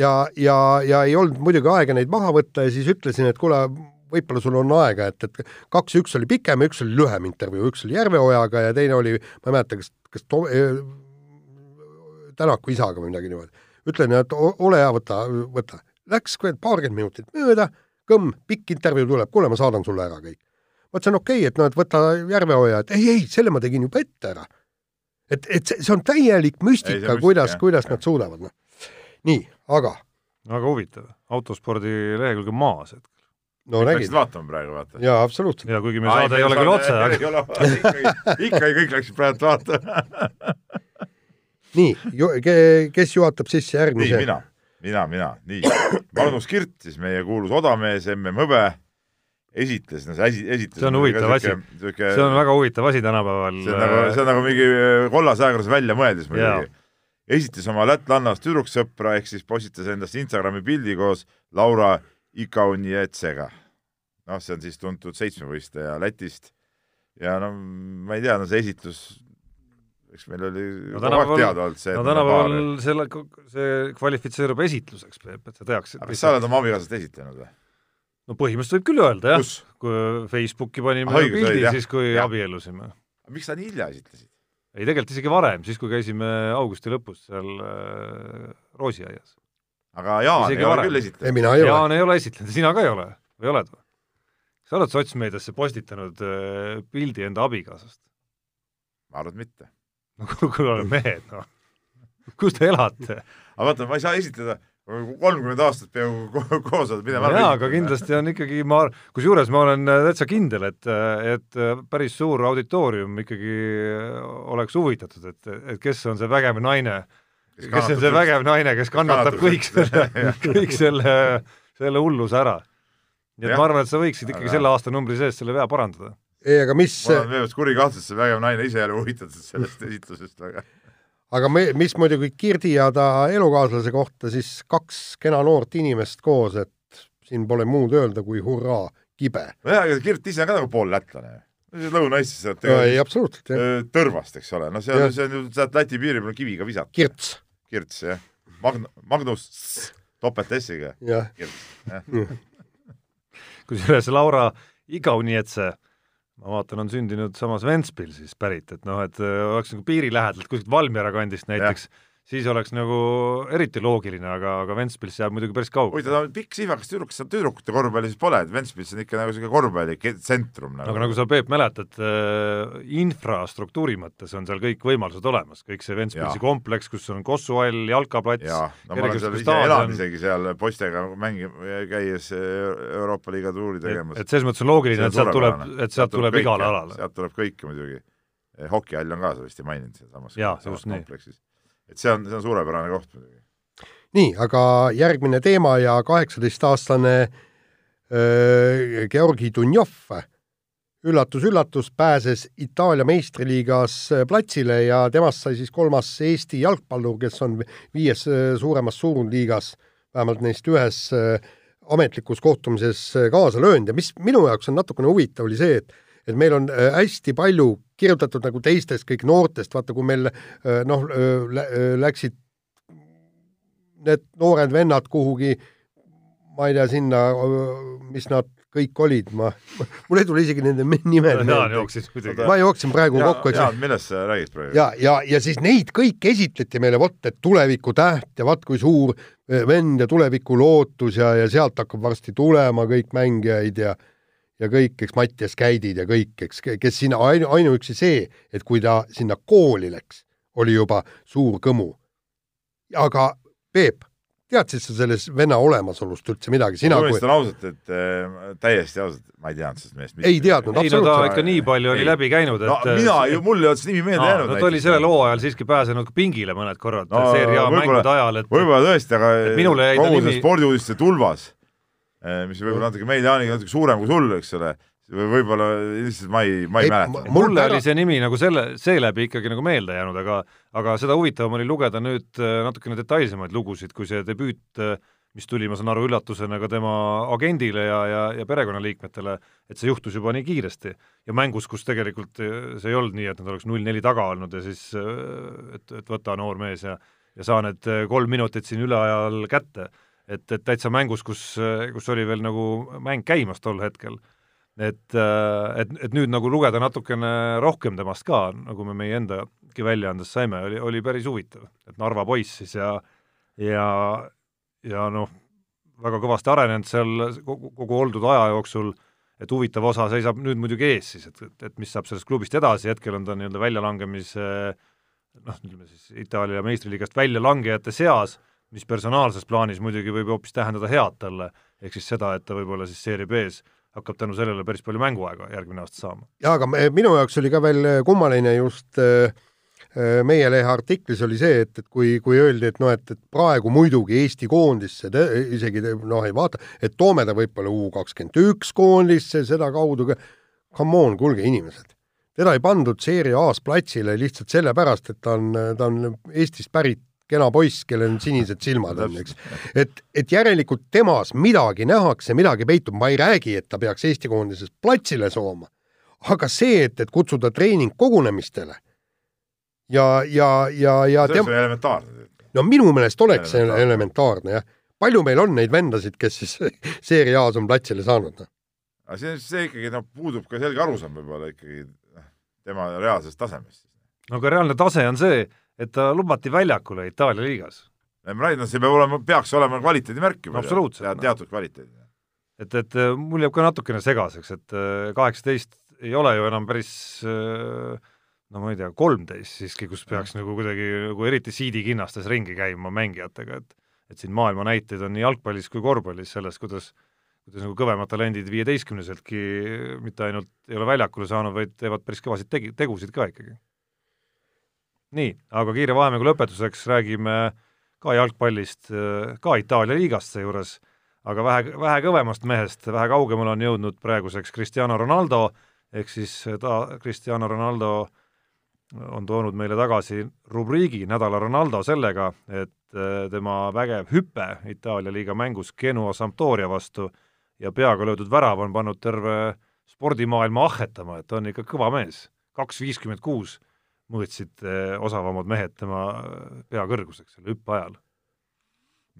ja, ja, ja ei olnud muidugi aega neid maha võtta ja siis ütlesin, et kuule, võib-olla sul on aega, et, et kaks, üks oli pikem ja üks oli lühem intervjuu, üks oli Järveojaga ja teine oli, ma ei mäleta, kas, kas to, Tänaku isaga või midagi niimoodi. ütlen, et ole hea, võta, võta. Läks paarkümmend minutit mööda, kõmm, pikk intervjuu tuleb, kuule, ma saadan sulle ära kõik. ma ütlesin, okei okay,, et noh, et võta järvehoia, et ei, ei, selle ma tegin juba ette ära. et, et see, see on täielik müstika, müstika, kuidas, jah. kuidas nad suudavad, noh. nii, aga väga huvitav, autospordi lehekülg on maas hetkel. No läksid räägid. vaatama praegu, vaata. jaa, absoluutselt. ja kuigi meie saade ei ole küll otse, aga ikkagi, kõik läksid praegu vaatama. nii, kes juhatab sisse järgmise? mina, mina, mina, nii. Magnus Kirt, siis meie kuulus odamees, MM Hõbe, esitles, no see esi-, esitles See on huvitav asi. see on väga huvitav asi tänapäeval. see on nagu, see on nagu mingi äh, kollase ajakirjanduse väljamõeldis muidugi. esitles oma lätlannast tüdruksõpra ehk siis postitas endast Instagrami pildi koos Laura Ikaunietsega. noh, see on siis tuntud seitsmevõistleja Lätist ja no ma ei tea, no see esitlus, eks meil oli No tänapäeval- teada olnud see, no tänapäeval selle, see kvalifitseerub esitluseks, Peep, et sa teaksid. aga kas sa oled oma abikaasat esitlenud või? no põhimõtteliselt võib küll öelda, jah. kui Facebooki panime Ah, pildi siis, kui Jah. abiellusime. miks sa nii hilja esitlesid? ei, tegelikult isegi varem, siis kui käisime augusti lõpus seal äh, Roosiaias. Aga Jaan Isegi ei ole varem. küll ei, esitlenud. ei ole. Jaan ei ole esitlenud, sina ka ei ole või oled või? sa oled sotsmeediasse postitanud äh, pildi enda abikaasast? ma arvan, et mitte. no kuule, mehed, noh. kus te elate? aga vaata, ma ei saa esitleda, kolmkümmend aastat peaaegu ko- koos mida ma jaa, aga kindlasti on ikkagi, ma, kusjuures ma olen äh, täitsa kindel, et, et äh, päris suur auditoorium ikkagi oleks huvitatud, et, et kes on see vägev naine, kes on see vägev naine, kes kannatab kõik selle kõik selle, selle hulluse ära. nii et Jah. ma arvan, et sa võiksid ikkagi Aga- selle aastanumbri sees selle vea parandada. ei, aga mis, mul on veel üks kuri kahtlus, see vägev naine ise ei ole huvitatud sellest esitlusest väga. aga me, mis muidugi Kirdi ja ta elukaaslase kohta, siis kaks kena noort inimest koos, et siin pole muud öelda kui hurraa, kibe. nojah, ega Kirt ise on ka nagu pool lätlane. Lõuna-Eestis sealt ei, absoluutselt, jah. Tõrvast, eks ole, no see on, see on ju sealt Läti piiri peal kiviga visata. Kirts, Kirts, jah. Magn-, Magnus topelt S-iga, jah. Kirts, jah. kusjuures Laura Igaunietse, ma vaatan, on sündinud samas Ventspilsis pärit, et noh, et äh, oleks nagu piiri lähedalt kuskilt Valmiera kandist näiteks, siis oleks nagu eriti loogiline, aga, aga Ventspils jääb muidugi päris kaugele. huvitav, ta on pikk sihvakas tüdruk, seal tüdrukute korvpalli siis pole, et Ventspils on ikka nagu niisugune korvpallitsentrum nagu. aga nagu sa, Peep, mäletad äh,, infrastruktuuri mõttes on seal kõik võimalused olemas, kõik see Ventspilsi kompleks, kus on kossuhall, jalkaplats, jaa, no ma olen seal ise elanud isegi seal poistega mängi-, käies Euroopa liiga tuuri tegemas. et selles mõttes on loogiline, et sealt tuleb, et sealt tuleb igale alale. sealt tuleb kõike muidugi. hokihall on ka, sa vist ei maininud sealsamas just nii. Et see on, see on suurepärane koht muidugi. nii, aga järgmine teema ja kaheksateistaastane Georgi Dunjov üllatus-üllatus, pääses Itaalia meistriliigas platsile ja temast sai siis kolmas Eesti jalgpallur, kes on viies suuremas suurliigas, vähemalt neist ühes ametlikus kohtumises kaasa löönud ja mis minu jaoks on natukene huvitav, oli see, et et meil on öö, hästi palju kirjutatud nagu teistest kõik noortest, vaata kui meil öö, noh, läksid need noored vennad kuhugi, ma ei tea, sinna, mis nad kõik olid, ma, mul ei tule isegi nende nimed muidugi. ma jooksin praegu Jaa, kokku, eks Jaan, millest sa räägid praegu? ja, ja, ja siis neid kõiki esitleti meile, vot, et tuleviku täht ja vaat kui suur vend ja tuleviku lootus ja, ja sealt hakkab varsti tulema kõik mängijaid ja ja kõik, eks Mattias Käidid ja kõik, eks, kes sinna ainu, ainuüksi see, et kui ta sinna kooli läks, oli juba suur kõmu. aga Peep, teadsid sa sellest venna olemasolust üldse midagi, sina ma kui tunnistan ausalt, et äh, täiesti ausalt, ma ei teadnud sellest mehest ei teadnud ei no ta absoluutselt. ikka nii palju oli Ei. läbi käinud, et no mina ju, mul ei olnud see nimi meelde Aa, jäänud no ta oli sellel hooajal siiski pääsenud ka pingile mõned korrad No, no, seeria mängude ajal, et võib-olla tõesti, aga minule jäi ta kogu see nimi- spordiuudiste tulvas, mis võib-olla natuke meil Jaaniga natuke suurem kui sul, eks ole, või võib-olla lihtsalt ma ei, ma ei, Ei, mäleta mulle täna- oli see nimi nagu selle, seeläbi ikkagi nagu meelde jäänud, aga aga seda huvitavam oli lugeda nüüd äh, natukene detailsemaid lugusid, kui see debüüt, äh, mis tuli, ma saan aru, üllatusena ka tema agendile ja, ja, ja perekonnaliikmetele, et see juhtus juba nii kiiresti. ja mängus, kus tegelikult see ei olnud nii, et nad oleks null-neli taga olnud ja siis et, et võta noor mees ja ja saa need kolm minutit siin üleajal kätte. Et, et täitsa mängus, kus, kus oli veel nagu mäng käimas tol hetkel. Et, et, et nüüd nagu lugeda natukene rohkem temast ka, nagu me meie enda hetke väljaandes saime, oli, oli päris huvitav, et Narva poiss siis ja ja, ja noh, väga kõvasti arenenud seal kogu, kogu oldud aja jooksul, et huvitav osa seisab nüüd muidugi ees siis, et, et, et mis saab sellest klubist edasi, hetkel on ta nii-öelda väljalangemise noh, ütleme siis Itaalia meistriliigast väljalangejate seas, mis personaalses plaanis muidugi võib hoopis tähendada head talle, ehk siis seda, et ta võib-olla siis Serie B-s hakkab tänu sellele päris palju mänguaega järgmine aasta saama. jaa, aga minu jaoks oli ka veel kummaline just äh, äh, meie lehe artiklis oli see, et, et kui, kui öeldi, et noh, et, et praegu muidugi Eesti koondisse te, isegi noh, ei vaata, et toome ta võib-olla U kakskümmend üks koondisse sedakaudu, come on, kuulge inimesed, teda ei pandud Serie A-s platsile lihtsalt sellepärast, et ta on, ta on Eestist pärit kena poiss, kellel on sinised silmad on, eks. et, et järelikult temas midagi nähakse, midagi peitub, ma ei räägi, et ta peaks Eesti koondises platsile sooma, aga see, et, et kutsuda treening kogunemistele ja, ja, ja, ja see on elementaarne. no minu meelest oleks see elementaarne, jah. palju meil on neid vendasid, kes siis Serie A-s on platsile saanud, noh? aga see, see ikkagi, noh, puudub ka selge arusaam võib-olla ikkagi noh, tema reaalsest tasemest. no aga reaalne tase on see, et ta lubati väljakule Itaalia liigas. ma räägin, no see peab olema, peaks olema kvaliteedimärk juba. absoluutselt. teatud kvaliteedi. et, et äh, mul jääb ka natukene segaseks, et äh, kaheksateist ei ole ju enam päris äh, no ma ei tea, kolmteist siiski, kus peaks nagu kuidagi nagu eriti siidikinnastes ringi käima mängijatega, et et siin maailma näiteid on nii jalgpallis kui korvpallis sellest, kuidas kuidas nagu kõvemad talendid viieteistkümneseltki mitte ainult ei ole väljakule saanud, vaid teevad päris kõvasid tegi-, tegusid ka ikkagi nii, aga kiire vahemängu lõpetuseks räägime ka jalgpallist, ka Itaalia liigast seejuures, aga vähe, vähe kõvemast mehest, vähe kaugemale on jõudnud praeguseks Cristiano Ronaldo, ehk siis ta, Cristiano Ronaldo on toonud meile tagasi rubriigi Nädala Ronaldo sellega, et äh, tema vägev hüpe Itaalia liiga mängus Genua Sampdoria vastu ja peaga löödud värav on pannud terve spordimaailma ahhetama, et on ikka kõva mees, kaks viiskümmend kuus mõõtsid eh, osavamad mehed tema eh, pea kõrguseks selle hüppe ajal.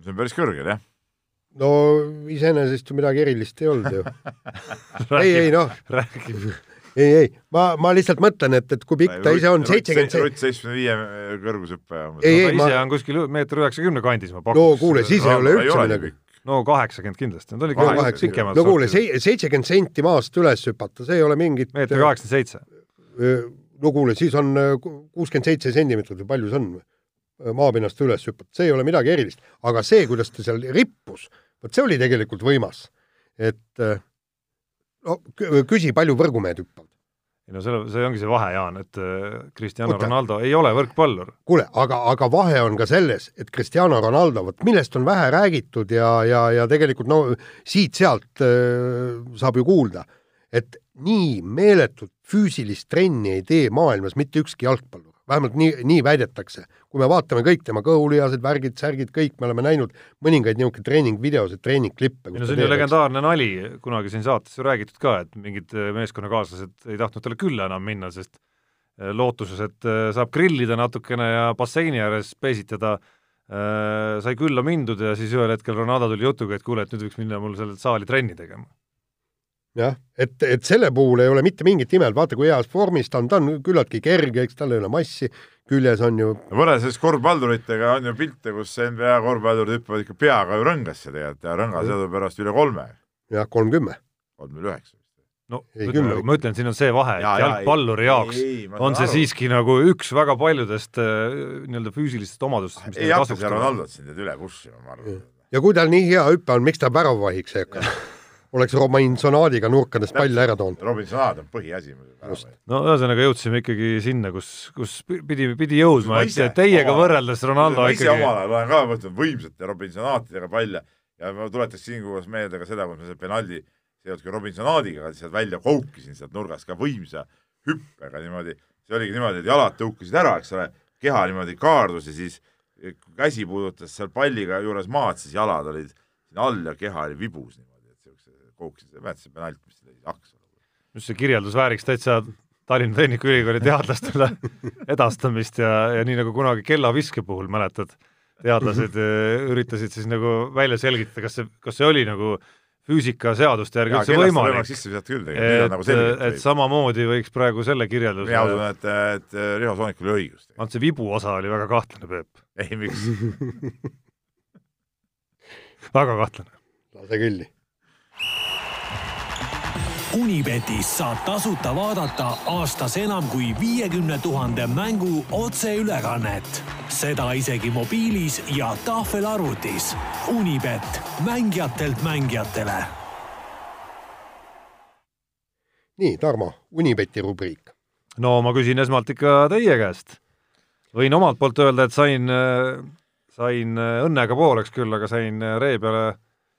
see on päris kõrgel, jah? no iseenesest ju midagi erilist ei olnud ju ei, ei noh. ei, ei, ma, ma lihtsalt mõtlen, et, et kui pikk ta ise on, seitsekümmend Rutt seitsmekümne viie kõrgushüppe. ei, ei, ma. ise on kuskil meeter üheksakümne kandis, ma pakuks. no kuule, siis ei ole üldse midagi no kaheksakümmend kindlasti, nad olid no, pikemad. no kuule, seitsekümmend senti maast üles hüpata, see ei ole mingit meeter kaheksakümmend seitse no kuule, siis on äh, kuuskümmend seitse sentimeetrit või palju see on, äh, maapinnast üles hüpata, see ei ole midagi erilist. aga see, kuidas ta seal rippus, vot see oli tegelikult võimas. et äh, no küsi, palju võrgumehed hüppavad? ei no selle, see ongi see vahe, Jaan, et Cristiano Oota. Ronaldo ei ole võrkpallur. kuule, aga, aga vahe on ka selles, et Cristiano Ronaldo, vot millest on vähe räägitud ja, ja, ja tegelikult no siit-sealt äh, saab ju kuulda, et nii meeletut füüsilist trenni ei tee maailmas mitte ükski jalgpallur, vähemalt nii, nii väidetakse. kui me vaatame kõik tema kõhulihased, värgid, särgid, kõik, me oleme näinud mõningaid niisuguseid treeningvideosid, treeningklippe. no see on ju legendaarne nali, kunagi siin saates ju räägitud ka, et mingid äh, meeskonnakaaslased ei tahtnud talle külla enam minna, sest äh, lootuses, et äh, saab grillida natukene ja basseini ääres peesitada, sai külla mindud ja siis ühel hetkel Ronaldo tuli jutuga, et kuule, et nüüd võiks minna mul sellelt saali trenni tegema jah, et, et selle puhul ei ole mitte mingit imet, vaata kui heas vormis ta on, ta on küllaltki kerge, eks tal ei ole massi, küljes on ju võrreldes korvpalluritega on ju pilte, kus NBA korvpallurid hüppavad ikka peaga ju rõngasse tegelikult ja rõnga teadupärast üle kolme. jah, kolmkümmend. kolmkümmend üheksa no ei, ütleme, ma ütlen, siin on see vahe, et ja, jalgpalluri ja, jaoks ei, ei, on see aru. siiski nagu üks väga paljudest äh, nii-öelda füüsilistest omadustest, mis ei hakka seal Ronaldot siin nüüd üle push ima, ma arvan. ja kui tal nii hea hüpe on, miks ta väravvahiks ei hakka oleks Robinsonaadiga nurkadest palle ära toonud. Robinsonaad on põhiasi. no ühesõnaga jõudsime ikkagi sinna, kus, kus pidi, pidi jõudma, et teiega võrreldes Ronaldo ma ise ikkagi... omal ajal olen ka võtnud võimsate Robinsonaatidega palle ja ma tuletaks siinkohal meelde ka seda, kus ma selle penaldi seotki Robinsonaadiga sealt välja koukisin sealt nurgast ka võimsa hüppega niimoodi, see oligi niimoodi, et jalad tõukasid ära, eks ole, keha niimoodi kaardus ja siis käsi puudutas seal palliga juures maad, siis jalad olid all ja keha oli vibus niimoodi kooksis, mäletad see penalt, mis lõi aksa? just see kirjeldus vääriks täitsa Tallinna Tehnikaülikooli teadlastele edastamist ja, ja nii nagu kunagi kellaviske puhul, mäletad, teadlased eh, üritasid siis nagu välja selgitada, kas see, kas see oli nagu füüsikaseaduste järgi üldse võimalik. sisse visata küll tegelikult, nüüd on nagu selgelt et samamoodi võiks praegu selle kirjelduse mina usun, et, et Riho Soonikul oli õigus. ainult see vibu osa oli väga kahtlane, Peep. ei, miks väga kahtlane. lase külli. Unibetis saab tasuta vaadata aastas enam kui viiekümne tuhande mängu otseülekannet. seda isegi mobiilis ja tahvelarvutis. Unibet, mängijatelt mängijatele. nii, Tarmo, Unibeti rubriik. no ma küsin esmalt ikka teie käest. võin omalt poolt öelda, et sain, sain õnnega pooleks küll, aga sain ree peale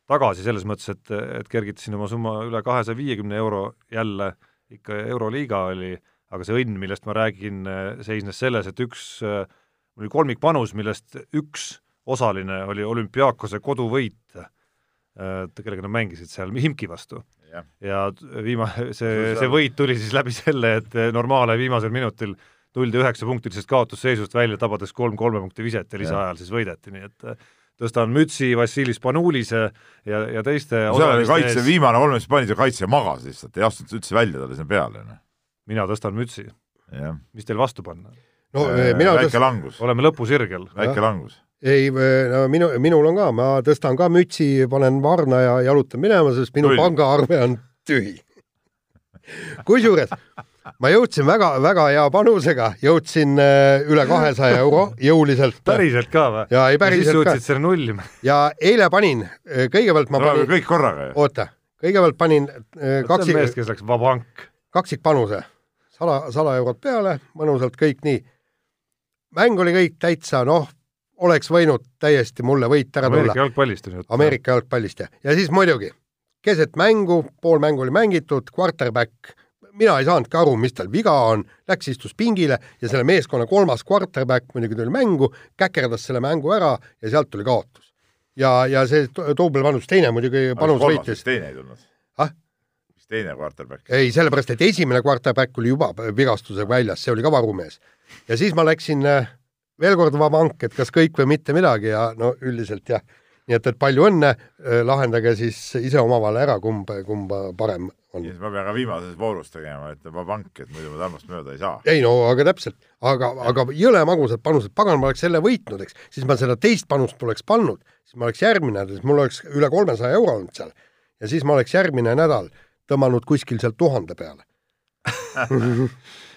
tagasi selles mõttes, et, et kergitasin oma summa üle kahesaja viiekümne euro jälle, ikka Euroliiga oli, aga see õnn, millest ma räägin, seisnes selles, et üks, mul oli kolmikpanus, millest üks osaline oli olümpiaakose koduvõit, kellega nad mängisid seal Himki vastu. ja viima-, see, see võit tuli siis läbi selle, et Normaale viimasel minutil tuldi üheksapunktilisest kaotusseisust välja, tabades kolm kolme punkti viset ja lisaajal siis võideti, nii et tõstan mütsi Vassilis Panulise ja, ja teiste seal oli kaitse, viimane kolm, mis pani see kaitse magas lihtsalt, ei astunud üldse välja talle sinna peale. Noh. mina tõstan mütsi. mis teil vastu panna? no äh, mina väike tõst... langus. oleme lõpusirgel. väike langus. ei, no minu, minul on ka, ma tõstan ka mütsi, panen varna ja jalutan minema, sest minu pangaarve on tühi. kusjuures ma jõudsin väga-väga hea panusega, jõudsin äh, üle kahesaja euro jõuliselt. päriselt ka või? ja ei päriselt ka. suutsid selle nullima. ja eile panin, äh, kõigepealt ma panin. kõik korraga ju. oota, kõigepealt panin äh, kaksik. see on mees, kes läks vabank. kaksikpanuse, sada, sada eurot peale, mõnusalt kõik nii. mäng oli kõik täitsa, noh, oleks võinud täiesti mulle võit ära tulla. Ameerika jalgpallist on jutt. Ameerika jalgpallist ja, ja siis muidugi keset mängu, pool mängu oli mängitud, quarterback mina ei saanudki aru, mis tal viga on, läks istus pingile ja selle meeskonna kolmas quarterback muidugi tuli mängu, käkerdas selle mängu ära ja sealt tuli kaotus. ja, ja see duubelpanus teine muidugi panus võitis. teine ei tulnud ah?? mis teine quarterback? ei, sellepärast, et esimene quarterback oli juba vigastusega väljas, see oli ka varumees. ja siis ma läksin äh, veel kord vabank, et kas kõik või mitte midagi ja no üldiselt jah nii et, et palju õnne, äh, lahendage siis ise omavahel ära, kumb, kumb parem on. siis ma pean ka viimases voorus tegema, et juba pank, et muidu ma Tarmost mööda ei saa. ei no aga täpselt, aga, aga jõle magusad panused, pagan, ma oleks selle võitnud, eks, siis ma seda teist panust poleks pannud, siis ma oleks järgmine, siis mul oleks üle kolmesaja euro olnud seal ja siis ma oleks järgmine nädal tõmmanud kuskil seal tuhande peale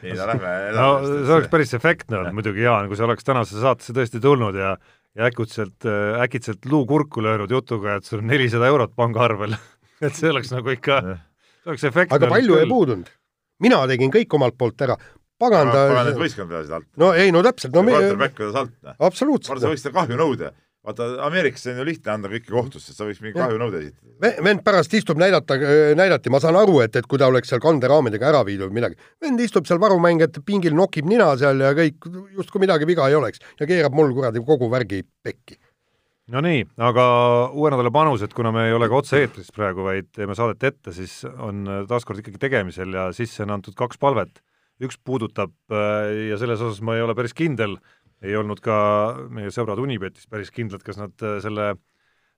nii, no lähme edasi. no see oleks päris efektne olnud muidugi, Jaan, kui sa oleks tänasesse saatesse tõesti tulnud ja ja äkitselt, äh, äkitselt luu kurku löönud jutuga, et sul on nelisada eurot pangaarvel et see oleks nagu ikka, see oleks efektne. aga palju ei puudunud. mina tegin kõik omalt poolt ära. pagan ta. pagan, et võistkond vedas alt. no ei, no täpselt. no me. quarterback vedas alt. absoluutselt. sa võiksid kahjunõude vaata, Ameerikas on ju lihtne anda kõike kohtusse, sa võiks mingi kahjunõude esitada. vend pärast istub näidata, näidati, ma saan aru, et, et kui ta oleks seal kanderaamidega ära viidud või midagi. vend istub seal varumängijate pingil, nokib nina seal ja kõik, justkui midagi viga ei oleks ja keerab mul kuradi kogu värgi pekki. no nii, aga uue nädala panused, kuna me ei ole ka otse-eetris praegu, vaid teeme saadet ette, siis on taaskord ikkagi tegemisel ja sisse on antud kaks palvet. üks puudutab ja selles osas ma ei ole päris kindel ei olnud ka meie sõbrad Unibetis päris kindlad, kas nad äh, selle,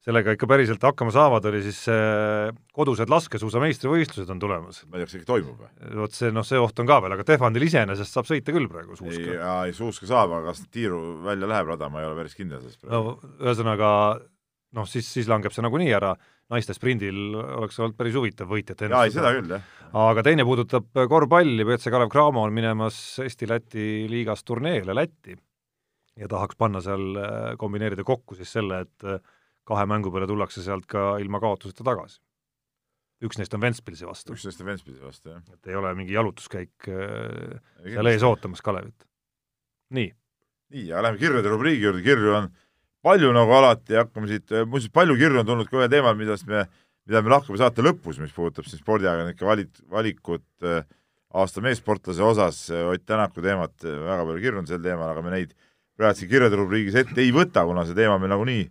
sellega ikka päriselt hakkama saavad, oli siis äh, kodused laskesuusa meistrivõistlused on tulemas. ma ei tea, kas ikka toimub või? vot see, noh, see oht on ka veel, aga Tehvandil iseenesest saab sõita küll praegu suuska. ei, ei suuska saab, aga kas tiiru välja läheb rada, ma ei ole päris kindel selles praegu. no ühesõnaga noh, siis, siis langeb see nagunii ära, naiste sprindil oleks olnud päris huvitav võitjat ennustada. jaa, ei seda küll, jah. aga teine puudutab korvpalli, BC Kalev Cramo on minemas Eesti-Läti liigas turneele Lätti ja tahaks panna seal, äh, kombineerida kokku siis selle, et äh, kahe mängu peale tullakse sealt ka ilma kaotuseta tagasi. üks neist on Ventspilsi vastu. üks neist on Ventspilsi vastu, jah. et ei ole mingi jalutuskäik äh, seal ees ootamas Kalevit. nii. nii, aga lähme kirjade rubriigi juurde, kirju on palju nagu alati, hakkame siit, muuseas palju kirju on tulnud ka ühe teemal, millest me, mida me lahkame saate lõpus, mis puudutab siis spordiajakirjanike valit-, valikut aasta meessportlase osas, Ott Tänaku teemat, väga palju kirju on sel teemal, aga me neid praegu siin kirjade rubriigis ette ei võta, kuna see teema meil nagunii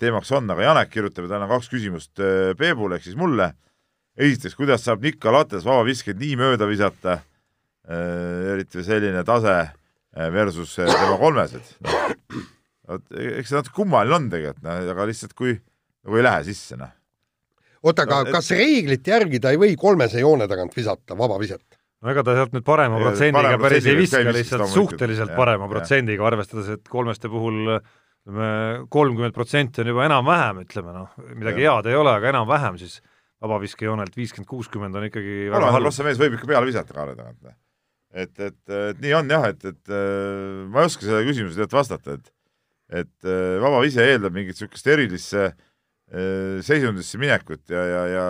teemaks on, aga Janek kirjutab, et tal on kaks küsimust äh, Peebule ehk siis mulle. esiteks, kuidas saab Nikka Lates vabaviskeid nii mööda visata, äh, eriti selline tase äh, versus tema kolmesed no,. eks see natuke kummaline on tegelikult, noh, aga lihtsalt kui nagu ei lähe sisse, noh oota, aga No, et- kas reeglite järgi ta ei või kolmese joone tagant visata vabaviset? No ega ta sealt nüüd parema Ega protsendiga parema päris ei viska, lihtsalt suhteliselt Jah, parema jah. protsendiga, arvestades, et kolmeste puhul ütleme, kolmkümmend protsenti on juba enam-vähem, ütleme noh, midagi Jah. head ei ole, aga enam-vähem siis vabaviskejoonelt viiskümmend, kuuskümmend on ikkagi väga kolmanda halb. prossa mees võib ikka peale visata kaare tagant. et, et, et nii on jah, et, et äh, ma ei oska sellele küsimusele tegelikult vastata, et et äh, vaba vise eeldab mingit niisugust erilisse äh, seisundisse minekut ja, ja, ja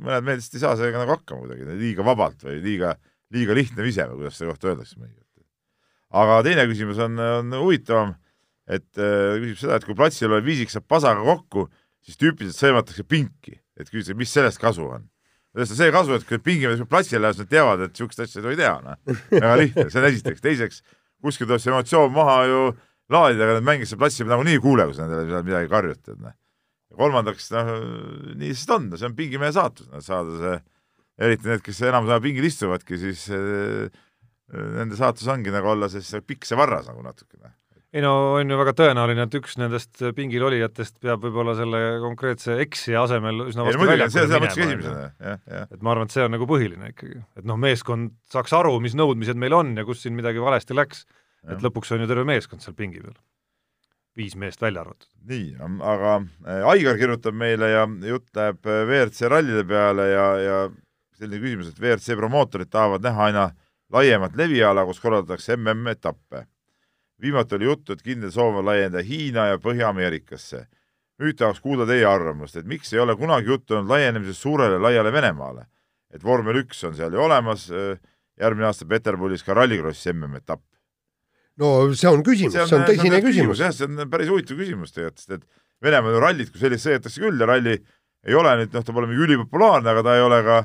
mõned mehed lihtsalt ei saa sellega nagu hakkama kuidagi, liiga vabalt või liiga, liiga lihtne vise või kuidas selle kohta öeldakse mõnikord. aga teine küsimus on, on huvitavam, et äh, küsib seda, et kui platsil olev viisik saab pasaga kokku, siis tüüpiliselt sõimatakse pinki, et küsitakse, mis sellest kasu on sellest on see kasu, et kui pingimees platsile läheb, siis nad teavad, et niisugust asja ei tohi teha, noh. väga lihtne, see on esiteks. teiseks, kuskil tuleb see emotsioon maha ju laadida, aga need mängijad seal platsil nagunii ei kuule, kui sa nendele midagi karjutad, noh. Kolmandaks, noh, nii lihtsalt on, see on pingimehe saatus, saada see, eriti need, kes enamus ajal pingil istuvadki, siis äh, nende saatus ongi nagu olla siis pikk see varras nagu natukene. ei no on ju väga tõenäoline, et üks nendest pingil olijatest peab võib-olla selle konkreetse eksija asemel üsna vastu väljakule minema, et ma arvan, et see on nagu põhiline ikkagi, et noh, meeskond saaks aru, mis nõudmised meil on ja kus siin midagi valesti läks, et lõpuks on ju terve meeskond seal pingi peal. Viis meest välja arvatud. nii, aga äh, Aigar kirjutab meile ja jutt läheb äh, WRC rallide peale ja, ja selline küsimus, et WRC promootorid tahavad näha aina laiemat leviala, kus korraldatakse MM-etappe. viimati oli juttu, et kindel soov on laiendada Hiina ja Põhja-Ameerikasse. nüüd tahaks kuulda teie arvamust, et miks ei ole kunagi juttu olnud laienemisest suurele laiale Venemaale? et vormel üks on seal ju olemas, järgmine aasta Peterburis ka rallikrossi MM-etapp. No see on küsimus, see on tõsine küsimus. jah, see on päris huvitav küsimus tegelikult, sest et Venemaal ju rallit kui sellist sõidetakse küll ja ralli ei ole nüüd, noh, ta pole mingi ülipopulaarne, aga ta ei ole ka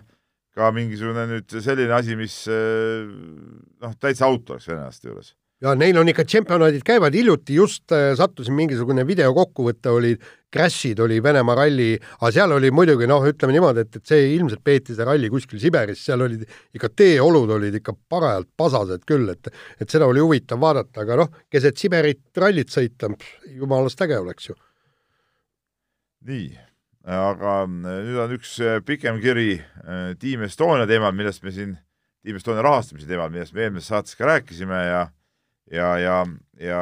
ka mingisugune nüüd selline asi, mis noh, täitsa out oleks venelaste juures. Ja neil on ikka tšempionaadid käivad, hiljuti just äh, sattusin mingisugune videokokkuvõte oli, Crashid oli Venemaa ralli, aga seal oli muidugi noh, ütleme niimoodi, et, et see ilmselt peeti see ralli kuskil Siberis, seal olid ikka teeolud olid ikka parajalt pasased küll, et et seda oli huvitav vaadata, aga noh, keset Siberit rallit sõita, jumalast äge oleks ju. nii, aga nüüd on üks pikem kiri äh, Team Estonia teemal, millest me siin, Team Estonia rahastamise teemal, millest me eelmises saates ka rääkisime ja ja, ja, ja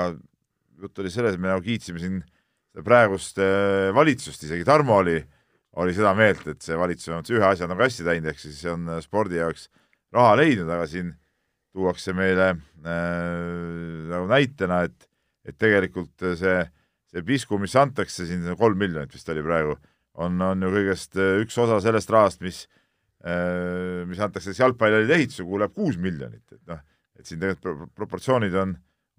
jutt oli selles, me nagu kiitsime siin praegust äh, valitsust, isegi Tarmo oli, oli seda meelt, et see valitsus on ühe asja nagu hästi teinud, ehk siis on spordi jaoks raha leidnud, aga siin tuuakse meile äh, nagu näitena, et, et tegelikult see, see pisku, mis antakse siin, kolm miljonit vist oli praegu, on, on ju kõigest üks osa sellest rahast, mis äh,, mis antakse siis jalgpallihallide ehitusele, kuhu läheb kuus miljonit, et noh, et siin tegelikult pro proportsioonid on,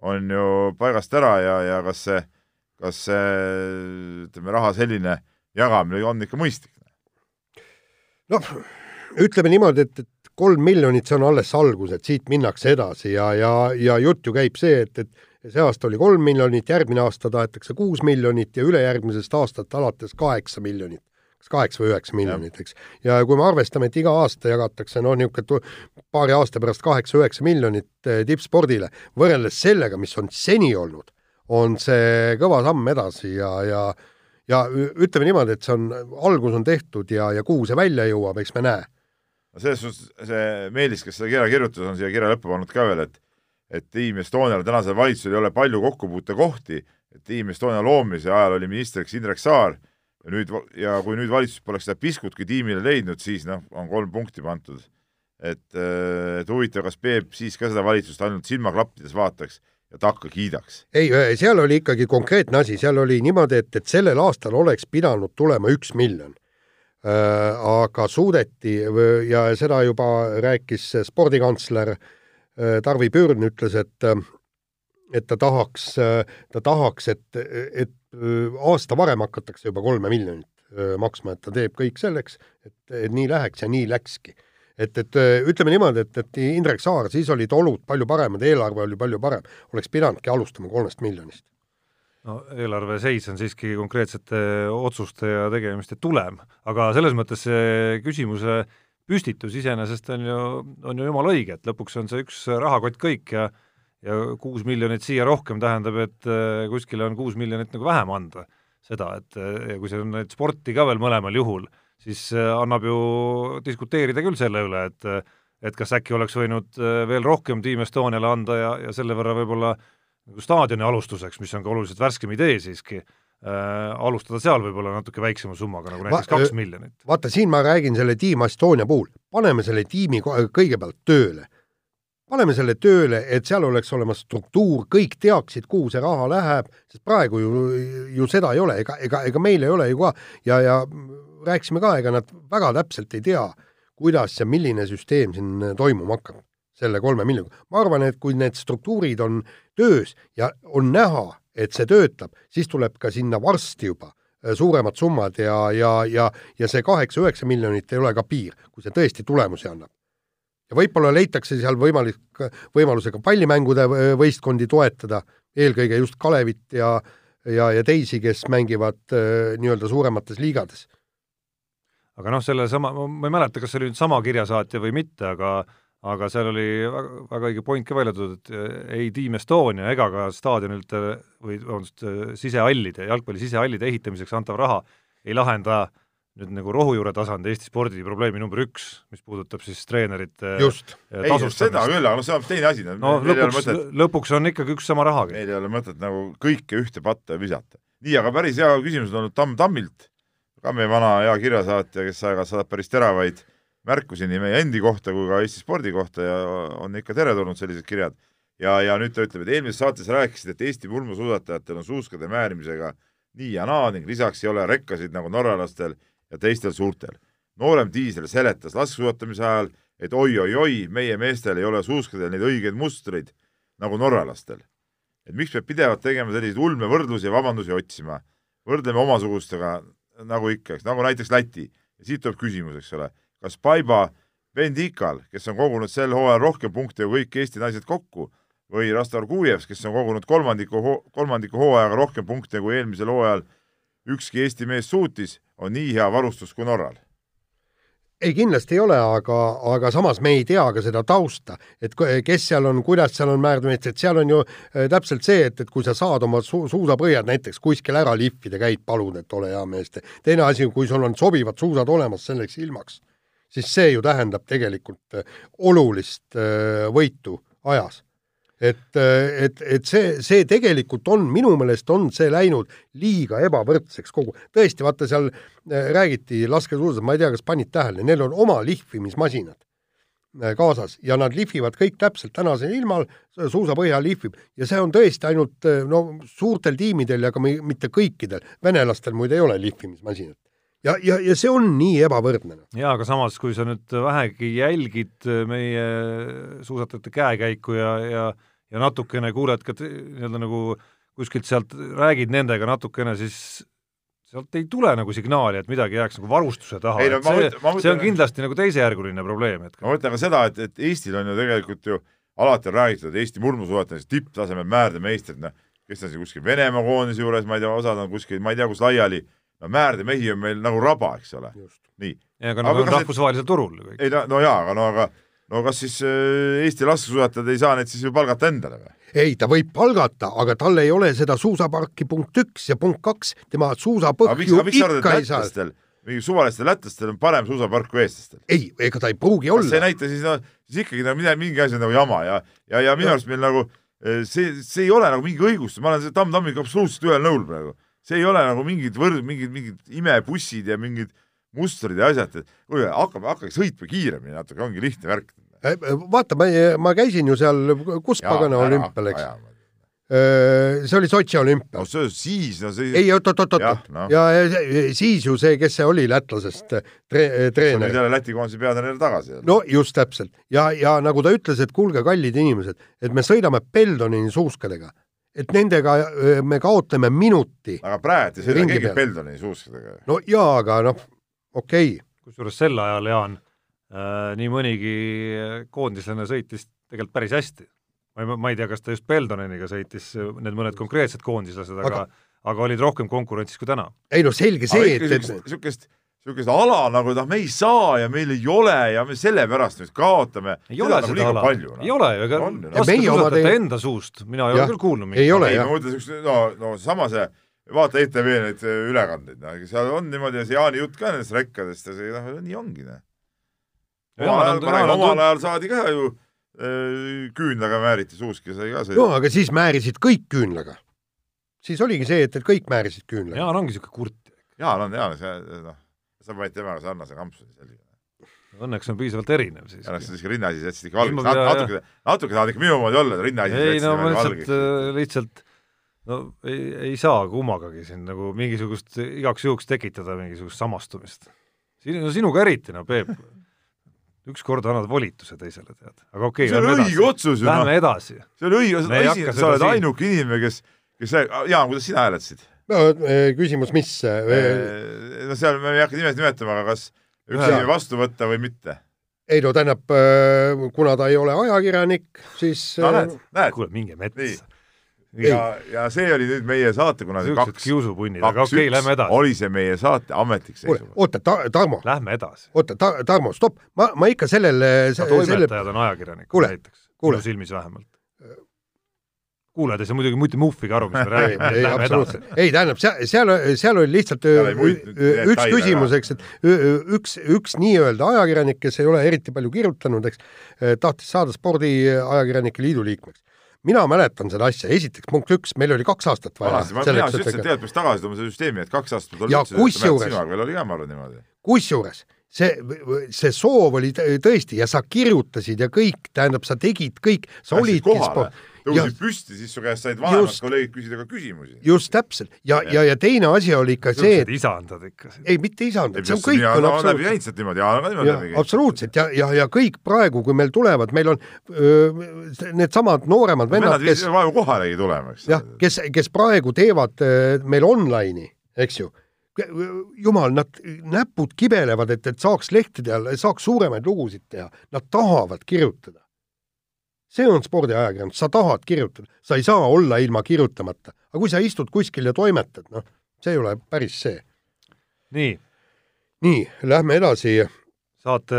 on ju paigast ära ja, ja kas see, kas see ütleme, raha selline jagamine on ikka mõistlik? noh, ütleme niimoodi, et, et kolm miljonit, see on alles algus, et siit minnakse edasi ja, ja, ja jutt ju käib see, et, et see aasta oli kolm miljonit, järgmine aasta tahetakse kuus miljonit ja ülejärgmisest aastast alates kaheksa miljonit kas kaheksa või üheksa miljonit, eks. ja kui me arvestame, et iga aasta jagatakse no niisugune paari aasta pärast kaheksa-üheksa miljonit eh, tippspordile, võrreldes sellega, mis on seni olnud, on see kõva samm edasi ja, ja ja ütleme niimoodi, et see on, algus on tehtud ja, ja kuhu see välja jõuab, eks me näe. no selles suhtes see Meelis, kes seda kirja kirjutas, on siia kirja lõppu pannud ka veel, et et Team Estonial tänasel valitsusel ei ole palju kokkupuutekohti, et Team Estonia loomise ajal oli ministriks Indrek Saar nüüd, ja kui nüüd valitsus poleks seda piskutki tiimile leidnud, siis noh, on kolm punkti pandud. et, et huvitav, kas Peep siis ka seda valitsust ainult silmaklappides vaataks ja takka kiidaks? ei, seal oli ikkagi konkreetne asi, seal oli niimoodi, et, et sellel aastal oleks pidanud tulema üks miljon äh,. aga suudeti ja seda juba rääkis spordikantsler äh, Tarvi Pürn, ütles, et et ta tahaks, ta tahaks, et, et aasta varem hakatakse juba kolme miljonit maksma, et ta teeb kõik selleks, et, et nii läheks ja nii läkski. et, et ütleme niimoodi, et, et Indrek Saar, siis olid olud palju paremad, eelarve oli palju parem, oleks pidanudki alustama kolmest miljonist. no eelarve seis on siiski konkreetsete otsuste ja tegemiste tulem, aga selles mõttes see küsimuse püstitus iseenesest on ju, on ju jumala õige, et lõpuks on see üks rahakott kõik ja ja kuus miljonit siia rohkem tähendab, et kuskile on kuus miljonit nagu vähem anda. seda, et ja kui seal on neid sporti ka veel mõlemal juhul, siis annab ju diskuteerida küll selle üle, et et kas äkki oleks võinud veel rohkem Team Estoniale anda ja, ja selle võrra võib-olla nagu staadioni alustuseks, mis on ka oluliselt värskem idee siiski äh,, alustada seal võib-olla natuke väiksema summaga, nagu näiteks kaks miljonit. vaata, siin ma räägin selle Team Estonia puhul, paneme selle tiimi kõigepealt tööle. Paneme selle tööle, et seal oleks olemas struktuur, kõik teaksid, kuhu see raha läheb, sest praegu ju, ju seda ei ole, ega, ega, ega meil ei ole ju ka ja, ja rääkisime ka, ega nad väga täpselt ei tea, kuidas ja milline süsteem siin toimuma hakkab selle kolme miljoniga. ma arvan, et kui need struktuurid on töös ja on näha, et see töötab, siis tuleb ka sinna varsti juba äh, suuremad summad ja, ja, ja, ja see kaheksa-üheksa miljonit ei ole ka piir, kui see tõesti tulemusi annab. Ja võib-olla leitakse seal võimalik, võimalusega pallimängude võistkondi toetada, eelkõige just Kalevit ja, ja, ja teisi, kes mängivad äh, nii-öelda suuremates liigades. aga noh, selle sama, ma ei mäleta, kas see oli nüüd sama kirjasaatja või mitte, aga aga seal oli väga, väga õige point ka välja toodud, et eh, ei Team Estonia ega ka staadionilt või vabandust, eh, sisehallide, jalgpalli sisehallide ehitamiseks antav raha ei lahenda nüüd nagu rohujuure tasand Eesti spordi probleemi number üks, mis puudutab siis treenerite just, ei seda küll, aga noh, see on teine asi. no lõpuks, lõpuks on ikkagi üks sama rahagi. meil ei ole mõtet nagu kõike ühte patta visata. nii, aga päris hea küsimus on olnud Tamm Tammilt, ka meie vana hea kirjasaatja, kes aeg-ajalt saadab päris teravaid märkusi nii meie endi kohta kui ka Eesti spordi kohta ja on ikka teretulnud sellised kirjad. ja, ja nüüd ta ütleb, et eelmises saates rääkisid, et Eesti pulmusuusatajatel on suuskade määrmisega nii ja naa ning lisaks ei ole rekkasid nagu norralastel ja teistel suurtel. noorem diisel seletas laskesuusatamise ajal, et oi-oi-oi, meie meestel ei ole suuskadel neid õigeid mustreid nagu norralastel. et miks peab pidevalt tegema selliseid ulmevõrdlusi ja vabandusi otsima? võrdleme omasugustega nagu ikka, eks, nagu näiteks Läti. siit tuleb küsimus, eks ole kas Paiba Bendikal, kes on kogunud sel hooajal rohkem punkte kui kõik Eesti naised kokku, või Rastor Kujevs, kes on kogunud kolmandiku, kolmandiku hooajaga rohkem punkte kui eelmisel hooajal ükski Eesti mees suutis, on nii hea varustus kui Norral ei, kindlasti ei ole, aga, aga samas me ei tea ka seda tausta, et kes seal on, kuidas seal on määratud, et seal on ju äh, täpselt see, et, et kui sa saad oma su suusapõhjad näiteks kuskil ära lihvida, käid palun, et ole hea mees. teine asi, kui sul on sobivad suusad olemas selleks ilmaks, siis see ju tähendab tegelikult äh, olulist äh, võitu ajas et, et, et see, see tegelikult on, minu meelest on see läinud liiga ebavõrdseks kogu, tõesti, vaata seal äh, räägiti laskesuusast, ma ei tea, kas panid tähele, neil on oma lihvimismasinad äh, kaasas ja nad lihvivad kõik täpselt tänasel ilmal, suusapõhja lihvib ja see on tõesti ainult äh, no suurtel tiimidel ja ka mitte kõikidel, venelastel muide ei ole lihvimismasinat ja, ja, ja see on nii ebavõrdne. jaa, aga samas, kui sa nüüd vähegi jälgid meie suusatajate käekäiku ja, ja ja natukene kuuled ka nii-öelda nagu kuskilt sealt räägid nendega natukene, siis sealt ei tule nagu signaali, et midagi jääks nagu varustuse taha, et see, see on kindlasti nagu teisejärguline probleem hetkel. ma mõtlen ka seda, et, et Eestil on ju tegelikult ju alati on räägitud, et Eesti murmusuusatajad, tipptasemel määrdemeistrid, noh, kes on siin kuskil Venemaa koondise juures, ma ei tea, osad on kuskil, ma ei tea, kus laiali, no määrdemehi on meil nagu raba, eks ole. nii. aga nad on rahvusvahelisel turul ei no, no jaa, aga no aga no kas siis äh, Eesti laskesuusatajad ei saa neid siis ju palgata endale või? ei, ta võib palgata, aga tal ei ole seda suusaparki punkt üks ja punkt kaks, tema suusapõhju ikka ei saa. mingi suvalistel lätlastel on parem suusapark kui eestlastel. ei, ega ta ei pruugi olla. see ei näita siis, no siis ikkagi nagu midagi, mingi asi on nagu jama ja, ja, ja minu arust meil nagu äh, see, see ei ole nagu mingi õigustus, ma olen Tamm Tammiga absoluutselt ühel nõul praegu. see ei ole nagu mingid võrd-, mingid, mingid imebussid ja mingid mustrid ja asjad, et kuule, hakkame, hakkage sõitma kiiremini natuke, ongi lihtne värk. Äh, äh, vaata, ma, ma käisin ju seal, kus pagana olümpial, eks? Äh, see oli Sotši olümpia no,. siis, no see ei, oot-oot-oot, no. ja, ja siis ju see, kes see oli lätlasest tre, treener. jälle Läti koondise peatreener tagasi. no just täpselt ja, ja nagu ta ütles, et kuulge, kallid inimesed, et me sõidame Beldonini suuskadega, et nendega me kaotame minuti. aga praegu ei sõida keegi Beldonini suuskadega. no jaa, aga noh, okei okay.. kusjuures sel ajal, Jaan äh, nii mõnigi koondislane sõitis tegelikult päris hästi. ma ei, ma ei tea, kas ta just Beldoneniga sõitis, need mõned konkreetsed koondislased, aga, aga aga olid rohkem konkurentsis kui täna. ei no selge see, et, et niisugust niisugust ala nagu noh, me ei saa ja meil ei ole ja me sellepärast nüüd kaotame. ei ole nagu seda ala, noh. ei ole ju, ega laskesuusatajate enda suust mina ei ja, ole küll kuulnud. ei ole jah. ma mõtlen niisugust, no, no sama see vaata ETV neid äh, ülekandeid, noh, seal on niimoodi see Jaani jutt ka nendest rekkadest ja see noh, nii ongi, noh. omal ajal, ma räägin, omal ajal saadi ka ju äh, küünlaga määriti suuski, sai ka see. no aga siis määrisid kõik küünlaga. siis oligi see, et, et kõik määrisid küünlaga. Jaan ongi siuke kurt. Jaan on, Jaan, see noh, sa panid temaga sarnase kampsuni selline. Õnneks on piisavalt erinev siis. ja noh, siis rinnaasi jätsid ikka valgeks, natuke, natuke tahad ikka minu moodi olla, rinnaasi ei no ma lihtsalt, äh, lihtsalt no ei, ei saa kummagagi siin nagu mingisugust igaks juhuks tekitada mingisugust samastumist. siin, no sinuga eriti, no Peep. ükskord annad volituse teisele, tead. aga okei okay,, see on õige otsus ju. Lähme no. edasi. see on õige, sa oled ainuke inimene, kes, kes, Jaan, kuidas sina hääletasid? no eh, küsimus, mis? Eh, no seal me ei hakka nimesid nimetama, aga kas üks inimene vastu võtta või mitte? ei no tähendab, kuna ta ei ole ajakirjanik, siis no näed, näed. kuule, minge metsa ja, ja see oli nüüd meie saate, kuna see kaks, kiusupunnid, aga okei okay,, lähme edasi. oli see meie saate ametlik seisukoht. oota ta,, Tarmo. Lähme edasi. oota ta,, Tarmo, stopp, ma, ma ikka sellele se, toimetajad selle... on ajakirjanikud näiteks, minu silmis vähemalt. kuulajad ei saa muidugi muidu muhvigi aru, mis me räägime, ei, lähme edasi. ei, tähendab, seal, seal, seal oli lihtsalt üks küsimus, eks, et üks, üks nii-öelda ajakirjanik, kes ei ole eriti palju kirjutanud, eks, tahtis saada spordiajakirjanike liidu liikmeks mina mäletan seda asja, esiteks punkt üks, meil oli kaks aastat vaja. mina just ütlesin, et tead, peaks tagasi tooma selle süsteemi, et kaks aastat ja kusjuures, veel oli ka, ma arvan niimoodi. kusjuures see, see soov oli tõesti ja sa kirjutasid ja kõik, tähendab, sa tegid kõik, sa olidki sport tõusid püsti, siis su käest said vanemad kolleegid küsida ka küsimusi. just täpselt ja, ja, ja teine asi oli ikka see, et isandad ikka. ei, mitte isandad, see on kõik on absoluutselt. läbi käinud sealt niimoodi, Jaan ka niimoodi läbi käinud. absoluutselt ja, ja, ja kõik praegu, kui meil tulevad, meil on needsamad nooremad vennad, kes vaevu kohalegi tulema, eks. jah, kes, kes praegu teevad öö, meil online'i, eks ju jumal, nad, näpud kibelevad, et, et saaks lehtede all, saaks suuremaid lugusid teha, nad tahavad kirjutada see on spordiajakirjandus, sa tahad kirjutada, sa ei saa olla ilma kirjutamata, aga kui sa istud kuskil ja toimetad, noh, see ei ole päris see. nii. nii, lähme edasi. saate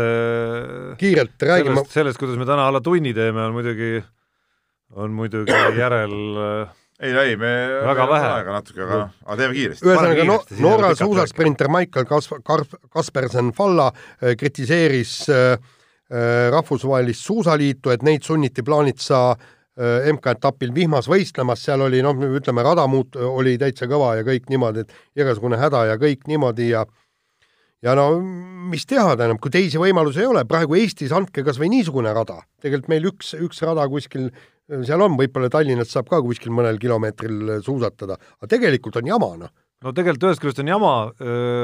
kiirelt räägime. sellest, sellest, kuidas me täna alla tunni teeme, on muidugi, on muidugi järel ei, ei, me väga vähe aega natuke, aga aga teeme kiiresti. ühesõnaga no, Norra suusasprinter Michael Kas-, Kas-, Kaspersen Falla äh, kritiseeris Äh, rahvusvahelist suusaliitu, et neid sunniti Plaanitsa äh, MK-etapil vihmas võistlemas, seal oli noh, ütleme rada muut-, oli täitsa kõva ja kõik niimoodi, et igasugune häda ja kõik niimoodi ja ja no mis teha, tähendab, kui teisi võimalusi ei ole, praegu Eestis andke kas või niisugune rada, tegelikult meil üks, üks rada kuskil seal on, võib-olla Tallinnast saab ka kuskil mõnel kilomeetril suusatada, aga tegelikult on jama, noh. No tegelikult ühest küljest on jama,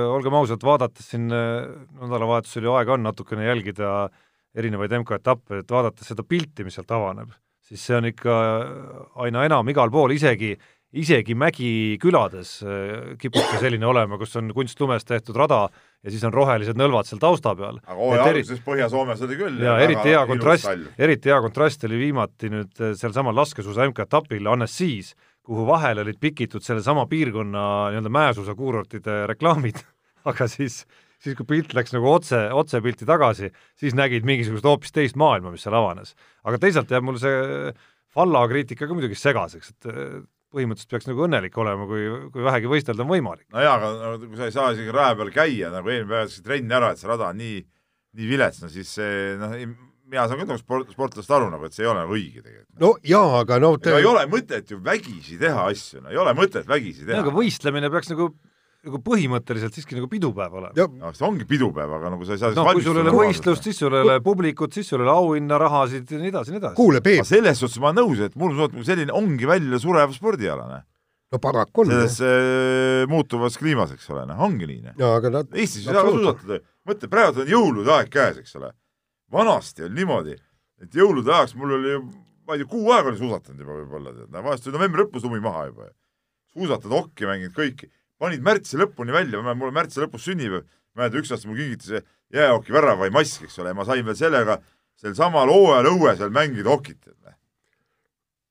olgem ausad, vaadates siin nädalavahetusel ju aega on natukene jälgida äh, erinevaid MK-etappe, et vaadates seda pilti, mis sealt avaneb, siis see on ikka aina enam igal pool, isegi, isegi mägikülades äh, kipub see selline olema, kus on kunstlumest tehtud rada ja siis on rohelised nõlvad seal tausta peal. aga hooaja alguses Põhja-Soomes oli küll. jaa, eriti hea kontrast, eriti hea kontrast oli viimati nüüd äh, sealsamal laskesuusa MK-etapil Annecy's, kuhu vahele olid pikitud sellesama piirkonna nii-öelda mäesuusakuurortide reklaamid aga siis siis kui pilt läks nagu otse, otsepilti tagasi, siis nägid mingisugust hoopis teist maailma, mis seal avanes. aga teisalt jääb mul see Falla kriitika ka muidugi segaseks, et põhimõtteliselt peaks nagu õnnelik olema, kui, kui vähegi võistelda on võimalik. no jaa, aga kui sa ei saa isegi raja peal käia, nagu eelmine päev ütlesid trenni ära, et see rada on nii, nii vilets, no siis see noh, mina saan küll nagu sport, sportlast aru nagu, et see ei ole nagu õige tegelikult. no jaa, aga no te... ei ole mõtet ju vägisi teha asju, no ei ole mõtet vägisi teha. aga võistlemine peaks nagu nagu põhimõtteliselt siiski nagu pidupäev olema. no see ongi pidupäev, aga nagu sa ei saa no kui sul ei ole võistlust, siis sul ei ole publikut, siis sul ei ole auhinnarahasid ja nii edasi, nii edasi. kuule, Peep. selles suhtes ma olen nõus, et mul on selline ongi välja surev spordiala, noh. no paraku on. selles äh, muutuvas kliimas, eks ole, noh, ongi nii, noh. Eestis ei saa ka suusatada, mõtle, praegu on jõulude aeg käes, eks ole. vanasti oli niimoodi, et jõulude ajaks mul oli ma ei tea, kuu aega oli suusatanud juba võib-olla, tead, vahest oli novembri lõpus lumi maha juba. suusatad, okki mänginud, kõiki panid märtsi lõpuni välja, mul on märtsi lõpus sünnipäev, mäletad, üks aasta mul kingiti see jäähoki väravai mask, eks ole, ma sain veel sellega sel samal hooajal õues veel mängida hokit, et noh.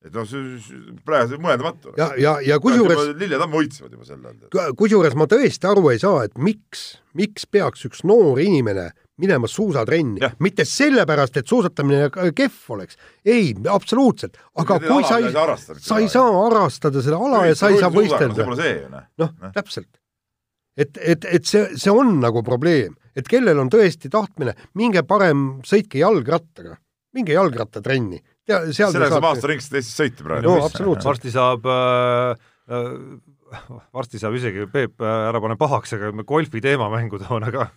et noh, praegu mõeldamatu. ja, ja, ja kusjuures lilletamm hoidsevad juba sel ajal. kusjuures ma tõesti aru ei saa, et miks, miks peaks üks noor inimene minema suusatrenni mitte sellepärast, et suusatamine k- kehv oleks, ei, absoluutselt, aga Seda kui sa ei sa ei saa harrastada seda ala ja sa ei saa see võistelda. noh. täpselt. et, et, et see, see on nagu probleem, et kellel on tõesti tahtmine, minge parem sõitke jalgrattaga, minge jalgrattatrenni. sellega saab aastaringselt Eestis sõita praegu. No absoluutselt. varsti saab äh, äh, varsti saab isegi Peep äh, ära pane pahaks, aga me golfi teemamängu toona ka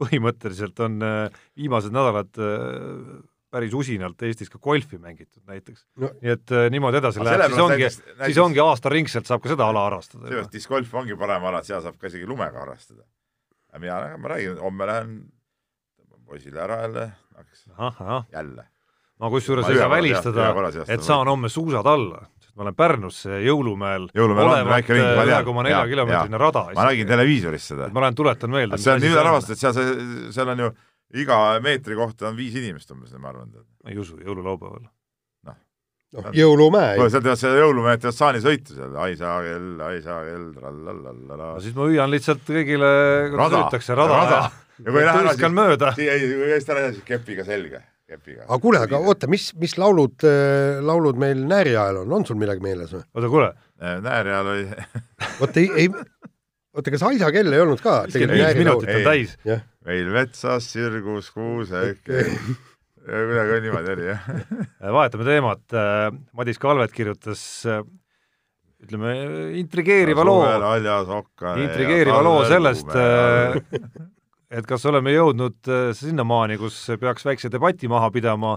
põhimõtteliselt on äh, viimased nädalad äh, päris usinalt Eestis ka golfi mängitud näiteks No- nii et äh, niimoodi edasi läheb, siis ongi, siis ongi aastaringselt saab ka seda ala harrastada seepärast. discgolf ongi parem ala, seal saab ka isegi lumega harrastada. mina, ma räägin, homme lähen poisile ära jälle, jälle. ma kusjuures ei saa välistada et saan homme suusad alla, ma olen Pärnusse Jõulumäel Jõulumäel on väike ring, ma tean. ühe koma nelja kilomeetrine rada. ma nägin televiisorist seda. ma lähen tuletan meelde. see on nii üle rahvastatud, et seal see, seal on ju iga meetri kohta on viis inimest umbes, ma arvan. ma ei usu, jõululaupäeval. noh, jõulumäe kuule, seal teevad seda jõulumehed teevad saanisõitu seal, ai saa kell, ai saa kell, trallallallala no. siis ma hüüan lihtsalt kõigile, kuidas Rada. öeldakse, rada, Rada. ja, kui ei lähe ära, siis- mööda. ei, kui eest ära edasi, kepiga selga, kepiga. aga kuule, aga oota, mis, mis laulud, laulud meil Nääri ajal on, on sul midagi meeles või? oota, kuule, Nääri all oli, oota, ei, ei, oota, kas Aisa kell ei olnud ka? viiskümmend viis minutit on Ei. täis. meil metsas sirgus kuuseke. kuidagi on niimoodi oli jah. vahetame teemat, Madis Kalvet kirjutas äh, ütleme, intrigeeriva loo, intrigeeriva loo sellest, et kas oleme jõudnud äh, sinnamaani, kus peaks väikse debati maha pidama,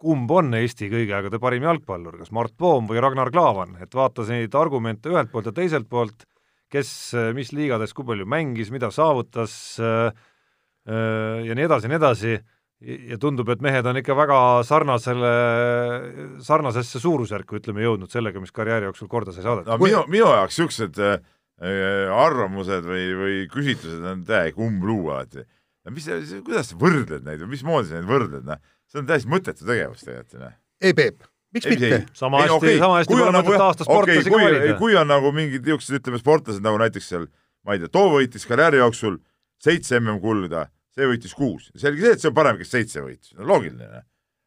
kumb on Eesti kõigi aegade parim jalgpallur, kas Mart Poom või Ragnar Klavan, et vaata neid argumente ühelt poolt ja teiselt poolt, kes äh, mis liigades kui palju mängis, mida saavutas äh, ja nii edasi ja nii edasi, ja tundub, et mehed on ikka väga sarnasele, sarnasesse suurusjärku, ütleme, jõudnud sellega, mis karjääri jooksul korda sai saadetud. no minu, minu jaoks niisugused äh, arvamused või, või küsitlused on täiega umbluu alati. mis, kuidas sa võrdled neid või mismoodi sa neid võrdled, noh, see on täiesti mõttetu tegevus tegelikult, noh. ei Peep, miks Ei, mitte? sama hästi okei, sama hästi kui pole on mõtet nagu- aasta sportlasi okei, ka kui- valida. kui on nagu mingid niisugused, ütleme, sportlased nagu näiteks seal, ma ei tea, too võitis karjääri jooksul seitse MM-kulda, see võitis kuus. selge see, et see on parem, kes seitse võitis, no loogiline.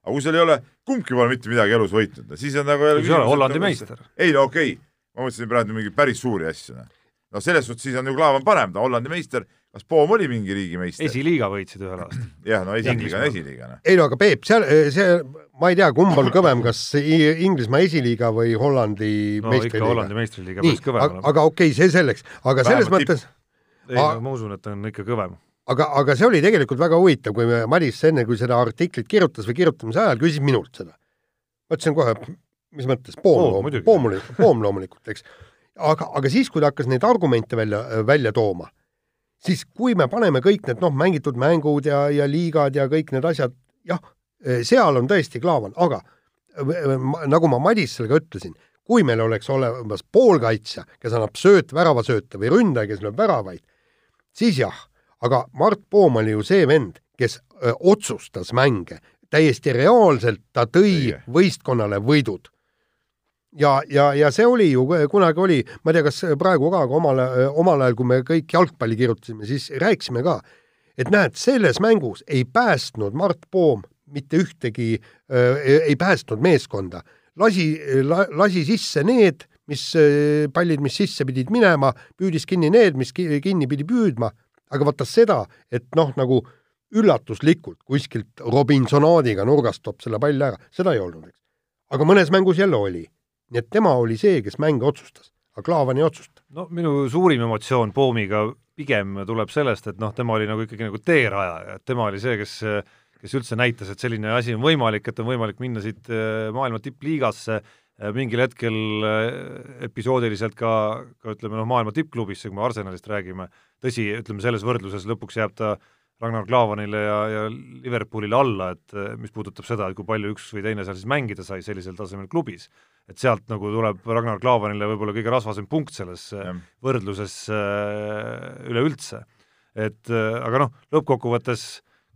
aga kui sul ei ole, kumbki pole mitte midagi elus võitnud, siis on nagu ei ole Hollandi meister. ei no okei okay., ma mõtlesin praegu mingeid päris suuri asju, noh. no selles suhtes siis on ju Klaavan parem, ta Hollandi meister, kas Poom oli mingi riigimeister? esiliiga võitsid ühel aastal. jah, no esiliiga on esiliiga, noh. ei no aga Peep, seal see, ma ei tea, kumb on kõvem, kas Inglismaa esiliiga või Hollandi no ikka meistriliiga Hollandi meistriliiga päris, kõvem aga, olema. aga okei okay,, see selleks, aga selles Vähemalt mõttes, ei no ma usun, et ta on ikka kõvem. aga, aga see oli tegelikult väga huvitav, kui Madis enne, kui seda artiklit kirjutas või kirjutamise ajal küsis minult seda. ma ütlesin kohe, mis mõttes, Poom, poom, poom loomulikult, eks. aga, aga siis, kui ta hakkas neid argumente välja, välja tooma, siis kui me paneme kõik need noh, mängitud mängud ja, ja liigad ja kõik need asjad, jah, seal on tõesti Klaavan, aga äh, nagu ma Madisele ka ütlesin, kui meil oleks olemas poolkaitsja, kes annab sööt, väravasööte või ründaja, kes lööb väravaid, siis jah, aga Mart Poom oli ju see vend, kes öö, otsustas mänge, täiesti reaalselt ta tõi võistkonnale võidud ja, ja, ja see oli ju, kunagi oli, ma ei tea, kas praegu ka, aga omal, omal ajal, kui me kõik jalgpalli kirjutasime, siis rääkisime ka, et näed, selles mängus ei päästnud Mart Poom mitte ühtegi, ei päästnud meeskonda. lasi la,, lasi sisse need, mis pallid, mis sisse pidid minema, püüdis kinni need, mis ki- kinni pidi püüdma, aga vaata seda, et noh, nagu üllatuslikult kuskilt Robinsonaadiga nurgast toob selle palli ära, seda ei olnud, eks. aga mõnes mängus jälle oli nii et tema oli see, kes mänge otsustas, aga Klaavan ei otsusta. no minu suurim emotsioon Poomiga pigem tuleb sellest, et noh, tema oli nagu ikkagi nagu teerajaja, et tema oli see, kes kes üldse näitas, et selline asi on võimalik, et on võimalik minna siit äh, maailma tippliigasse, mingil hetkel äh, episoodiliselt ka, ka ütleme noh, maailma tippklubisse, kui me Arsenalist räägime, tõsi, ütleme selles võrdluses lõpuks jääb ta Ragnar Klavanile ja, ja Liverpoolile alla, et mis puudutab seda, et kui palju üks või teine seal siis mängida sai sellisel tasemel klubis, et sealt nagu tuleb Ragnar Klavanile võib-olla kõige rasvasem punkt selles ja. võrdluses äh, üleüldse. et äh, aga noh, lõppkokkuvõttes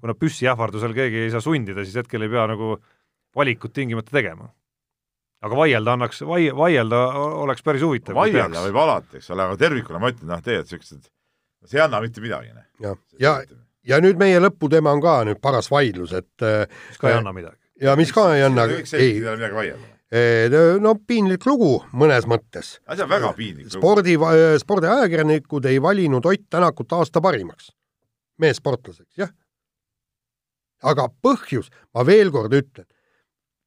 kuna püssiähvardusel keegi ei saa sundida, siis hetkel ei pea nagu valikut tingimata tegema. aga vaielda annaks, vai-, vaielda oleks päris huvitav. vaielda võib alati, eks ole, aga tervikuna ma ütlen, noh, tegelikult niisugused, see ei anna mitte midagi. noh. ja, ja, ja nüüd meie lõputeema on ka nüüd paras vaidlus, et mis ka ei anna midagi. ja mis ka ei anna, ei vaielda. No piinlik lugu mõnes mõttes. see on väga piinlik lugu. spordi, spordiajakirjanikud ei valinud Ott Tänakut aasta parimaks meessportlaseks, jah. aga põhjus, ma veel kord ütlen,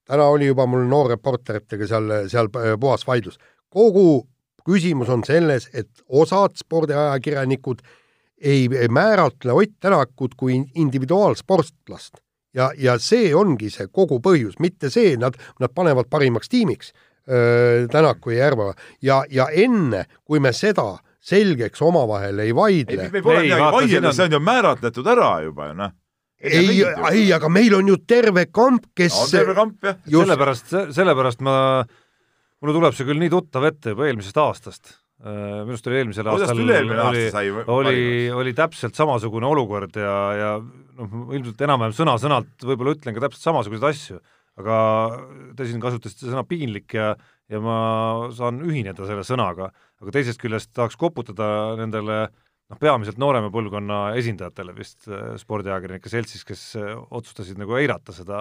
täna oli juba mul noorreporteritega seal, seal puhas vaidlus, kogu küsimus on selles, et osad spordiajakirjanikud ei määratle Ott Tänakut kui individuaalsportlast ja, ja see ongi see kogu põhjus, mitte see, nad, nad panevad parimaks tiimiks öö, Tänaku ja Järva ja, ja enne, kui me seda selgeks omavahel ei vaidle. ei, me pole midagi vaielda, see on ju määratletud ära juba ju noh ei, ei, aga meil on ju terve kamp, kes no, terve kamp, jah. sellepärast, sellepärast ma, mulle tuleb see küll nii tuttav ette juba eelmisest aastast. Äh, minu arust oli eelmisel aastal oli, oli, oli täpselt samasugune olukord ja, ja noh, ilmselt enam-vähem sõna-sõnalt võib-olla ütlen ka täpselt samasuguseid asju, aga te siin kasutasite sõna piinlik ja ja ma saan ühineda selle sõnaga, aga teisest küljest tahaks koputada nendele noh, peamiselt noorema põlvkonna esindajatele vist äh, spordiajakirjanike seltsis, kes äh, otsustasid nagu eirata seda,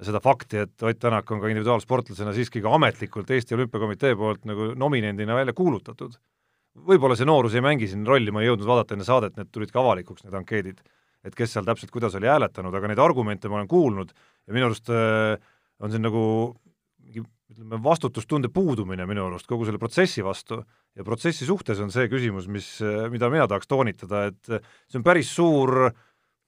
seda fakti, et Ott Tänak on ka individuaalsportlasena siiski ka ametlikult Eesti Olümpiakomitee poolt nagu nominendina välja kuulutatud. võib-olla see noorus ei mängi siin rolli, ma ei jõudnud vaadata enne saadet, need tulid ka avalikuks, need ankeedid, et kes seal täpselt kuidas oli hääletanud, aga neid argumente ma olen kuulnud ja minu arust äh, on siin nagu mingi ütleme, vastutustunde puudumine minu arust kogu selle protsessi vastu ja protsessi suhtes on see küsimus, mis, mida mina tahaks toonitada, et see on päris suur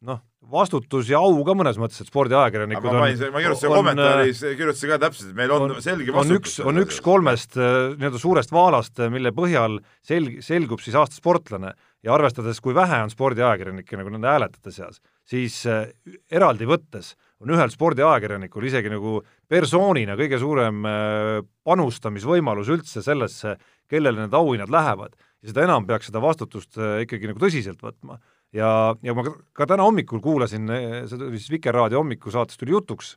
noh, vastutus ja au ka mõnes mõttes, et spordiajakirjanikud ma panin, ma kirjutasin kommentaaris, kirjutasin ka täpselt, et meil on, on selge vastutus. on üks, on üks kolmest nii-öelda suurest vaalast, mille põhjal selg-, selgub siis aasta sportlane ja arvestades, kui vähe on spordiajakirjanikke nagu nende hääletajate seas, siis eraldi võttes on ühel spordiajakirjanikul isegi nagu persoonina kõige suurem äh, panustamisvõimalus üldse sellesse, kellele need auhinnad lähevad. ja seda enam peaks seda vastutust äh, ikkagi nagu tõsiselt võtma. Ja, ja ma ka täna hommikul kuulasin, äh, see tuli siis Vikerraadio hommikusaates tuli jutuks,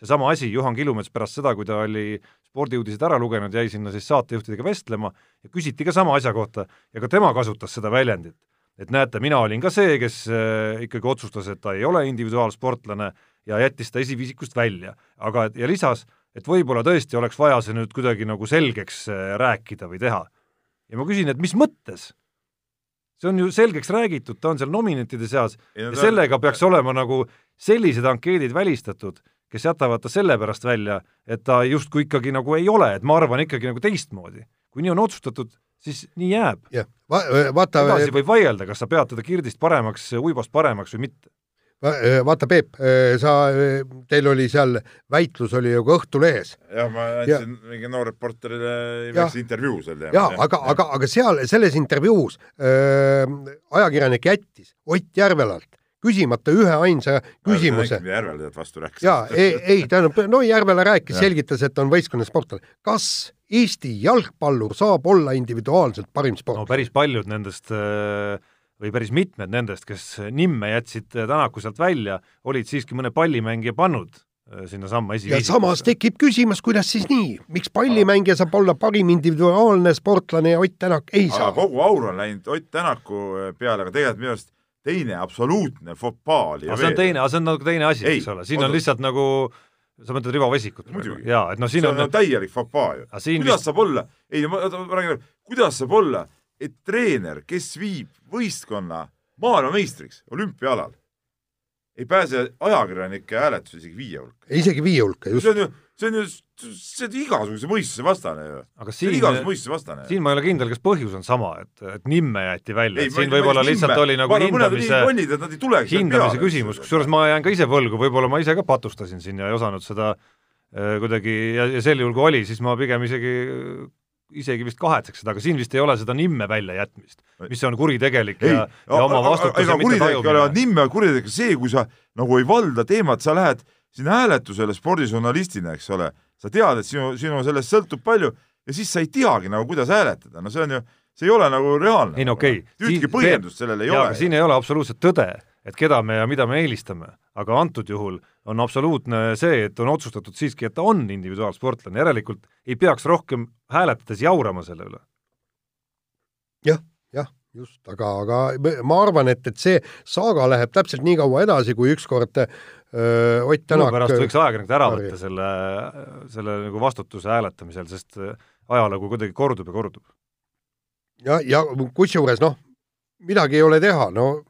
seesama asi, Juhan Kilumets pärast seda, kui ta oli spordiuudised ära lugenud, jäi sinna siis saatejuhtidega vestlema ja küsiti ka sama asja kohta ja ka tema kasutas seda väljendit. et näete, mina olin ka see, kes ikkagi otsustas, et ta ei ole individuaalsportlane ja jättis ta esiviisikust välja. aga, ja lisas, et võib-olla tõesti oleks vaja see nüüd kuidagi nagu selgeks äh, rääkida või teha. ja ma küsin, et mis mõttes? See on ju selgeks räägitud, ta on seal nominentide seas ja, ja ta... sellega peaks olema nagu sellised ankeedid välistatud, kes jätavad ta sellepärast välja, et ta justkui ikkagi nagu ei ole, et ma arvan ikkagi nagu teistmoodi. kui nii on otsustatud, siis nii jääb. jah, vaata edasi võib vaielda, kas sa pead teda Kirdist paremaks, Uibost paremaks või mitte vaata, Peep, äh, sa, äh, teil oli seal, väitlus oli ju ka Õhtulehes. jah, ma andsin ja. mingi noorreporterile väikse intervjuu sel teemal. jaa, aga, aga, aga seal, selles intervjuus äh, ajakirjanik jättis Ott Järvelalt küsimata üheainsa küsimuse. Järvele tead vastu rääkis. jaa, ei, ei, tähendab, no Järvela rääkis, selgitas, et on võistkonnasportlane. kas Eesti jalgpallur saab olla individuaalselt parim sportlane? no päris paljud nendest äh või päris mitmed nendest, kes nimme jätsid Tänaku sealt välja, olid siiski mõne pallimängija pannud äh, sinnasamma esiviisikusse. ja samas tekib küsimus, kuidas siis nii, miks pallimängija saab olla parim individuaalne sportlane ja Ott Tänak ei saa? kogu aur on läinud Ott Tänaku äh, peale, aga tegelikult minu arust teine absoluutne fopaa oli aga see on teine, aga see on nagu teine asi, eks ole, siin on lihtsalt nagu sa mõtled Rivo Vesikut? jaa, et noh, siin see on, on täielik fopaa ju. kuidas vist... saab olla, ei ma räägin, kuidas saab olla et treener, kes viib võistkonna maailmameistriks olümpiaalal, ei pääse ajakirjanike hääletuse isegi viie hulka. isegi viie hulka, just. see on ju, see on ju, see on igasuguse mõistuse vastane ju. aga siin, igasuguse mõistuse vastane. siin ma ei ole kindel, kas põhjus on sama, et, et nimme jäeti välja, et siin võib-olla lihtsalt oli nagu hindamise, hindamise küsimus, kusjuures ma jään ka ise võlgu, võib-olla ma ise ka patustasin siin ja ei osanud seda äh, kuidagi ja, ja sel juhul, kui oli, siis ma pigem isegi isegi vist kahetseks seda, aga siin vist ei ole seda nimme väljajätmist, mis on kuritegelik ei, ja, ja oma vastutuse mitte tajumine. nimme kuritegelik see, kui sa nagu ei valda teemat, sa lähed sinna hääletusele spordižurnalistina, eks ole, sa tead, et sinu, sinu sellest sõltub palju ja siis sa ei teagi nagu, kuidas hääletada, no see on ju, see ei ole nagu reaalne. ei no okei okay.. ühtegi põhjendust sellel ei jaa, ole. siin ei ole absoluutselt tõde, et keda me ja mida me eelistame, aga antud juhul on absoluutne see, et on otsustatud siiski, et ta on individuaalsportlane, järelikult ei peaks rohkem hääletades jaurama selle üle. jah, jah, just, aga, aga ma arvan, et, et see saaga läheb täpselt nii kaua edasi, kui ükskord öö, Ott Tänak pärast võiks ajakirjanikud ära võtta selle, selle nagu vastutuse hääletamisel, sest ajalugu kuidagi kordub ja kordub. ja, ja kusjuures noh, midagi ei ole teha, no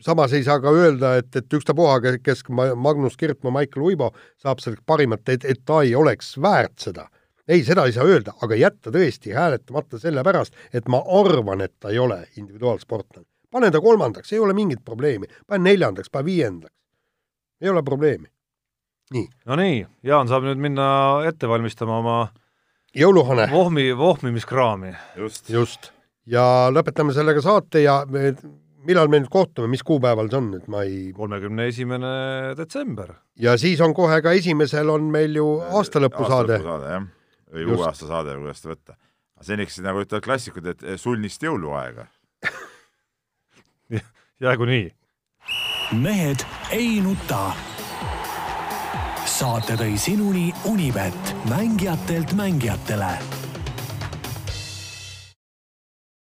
samas ei saa ka öelda, et, et ükstapuha, kes Magnus Kirtmaa, Maicel Uibo saab selleks parimat, et, et ta ei oleks väärt seda ei, seda ei saa öelda, aga jätta tõesti hääletamata sellepärast, et ma arvan, et ta ei ole individuaalsportlane. pane ta kolmandaks, ei ole mingit probleemi, pane neljandaks, pane viiendaks. ei ole probleemi. nii. no nii, Jaan saab nüüd minna ette valmistama oma jõuluhane. vohmi, vohmimiskraami. just, just. ja lõpetame sellega saate ja me, millal me nüüd kohtume, mis kuupäeval see on, et ma ei kolmekümne esimene detsember. ja siis on kohe ka esimesel on meil ju aastalõpusaade. aastalõpusaade, jah või uue aasta saade või kuidas seda võtta. seniks nagu ütlevad klassikud, et sulnist jõuluaega jäägu nii. mehed ei nuta. saate tõi sinuni Unibet, mängijatelt mängijatele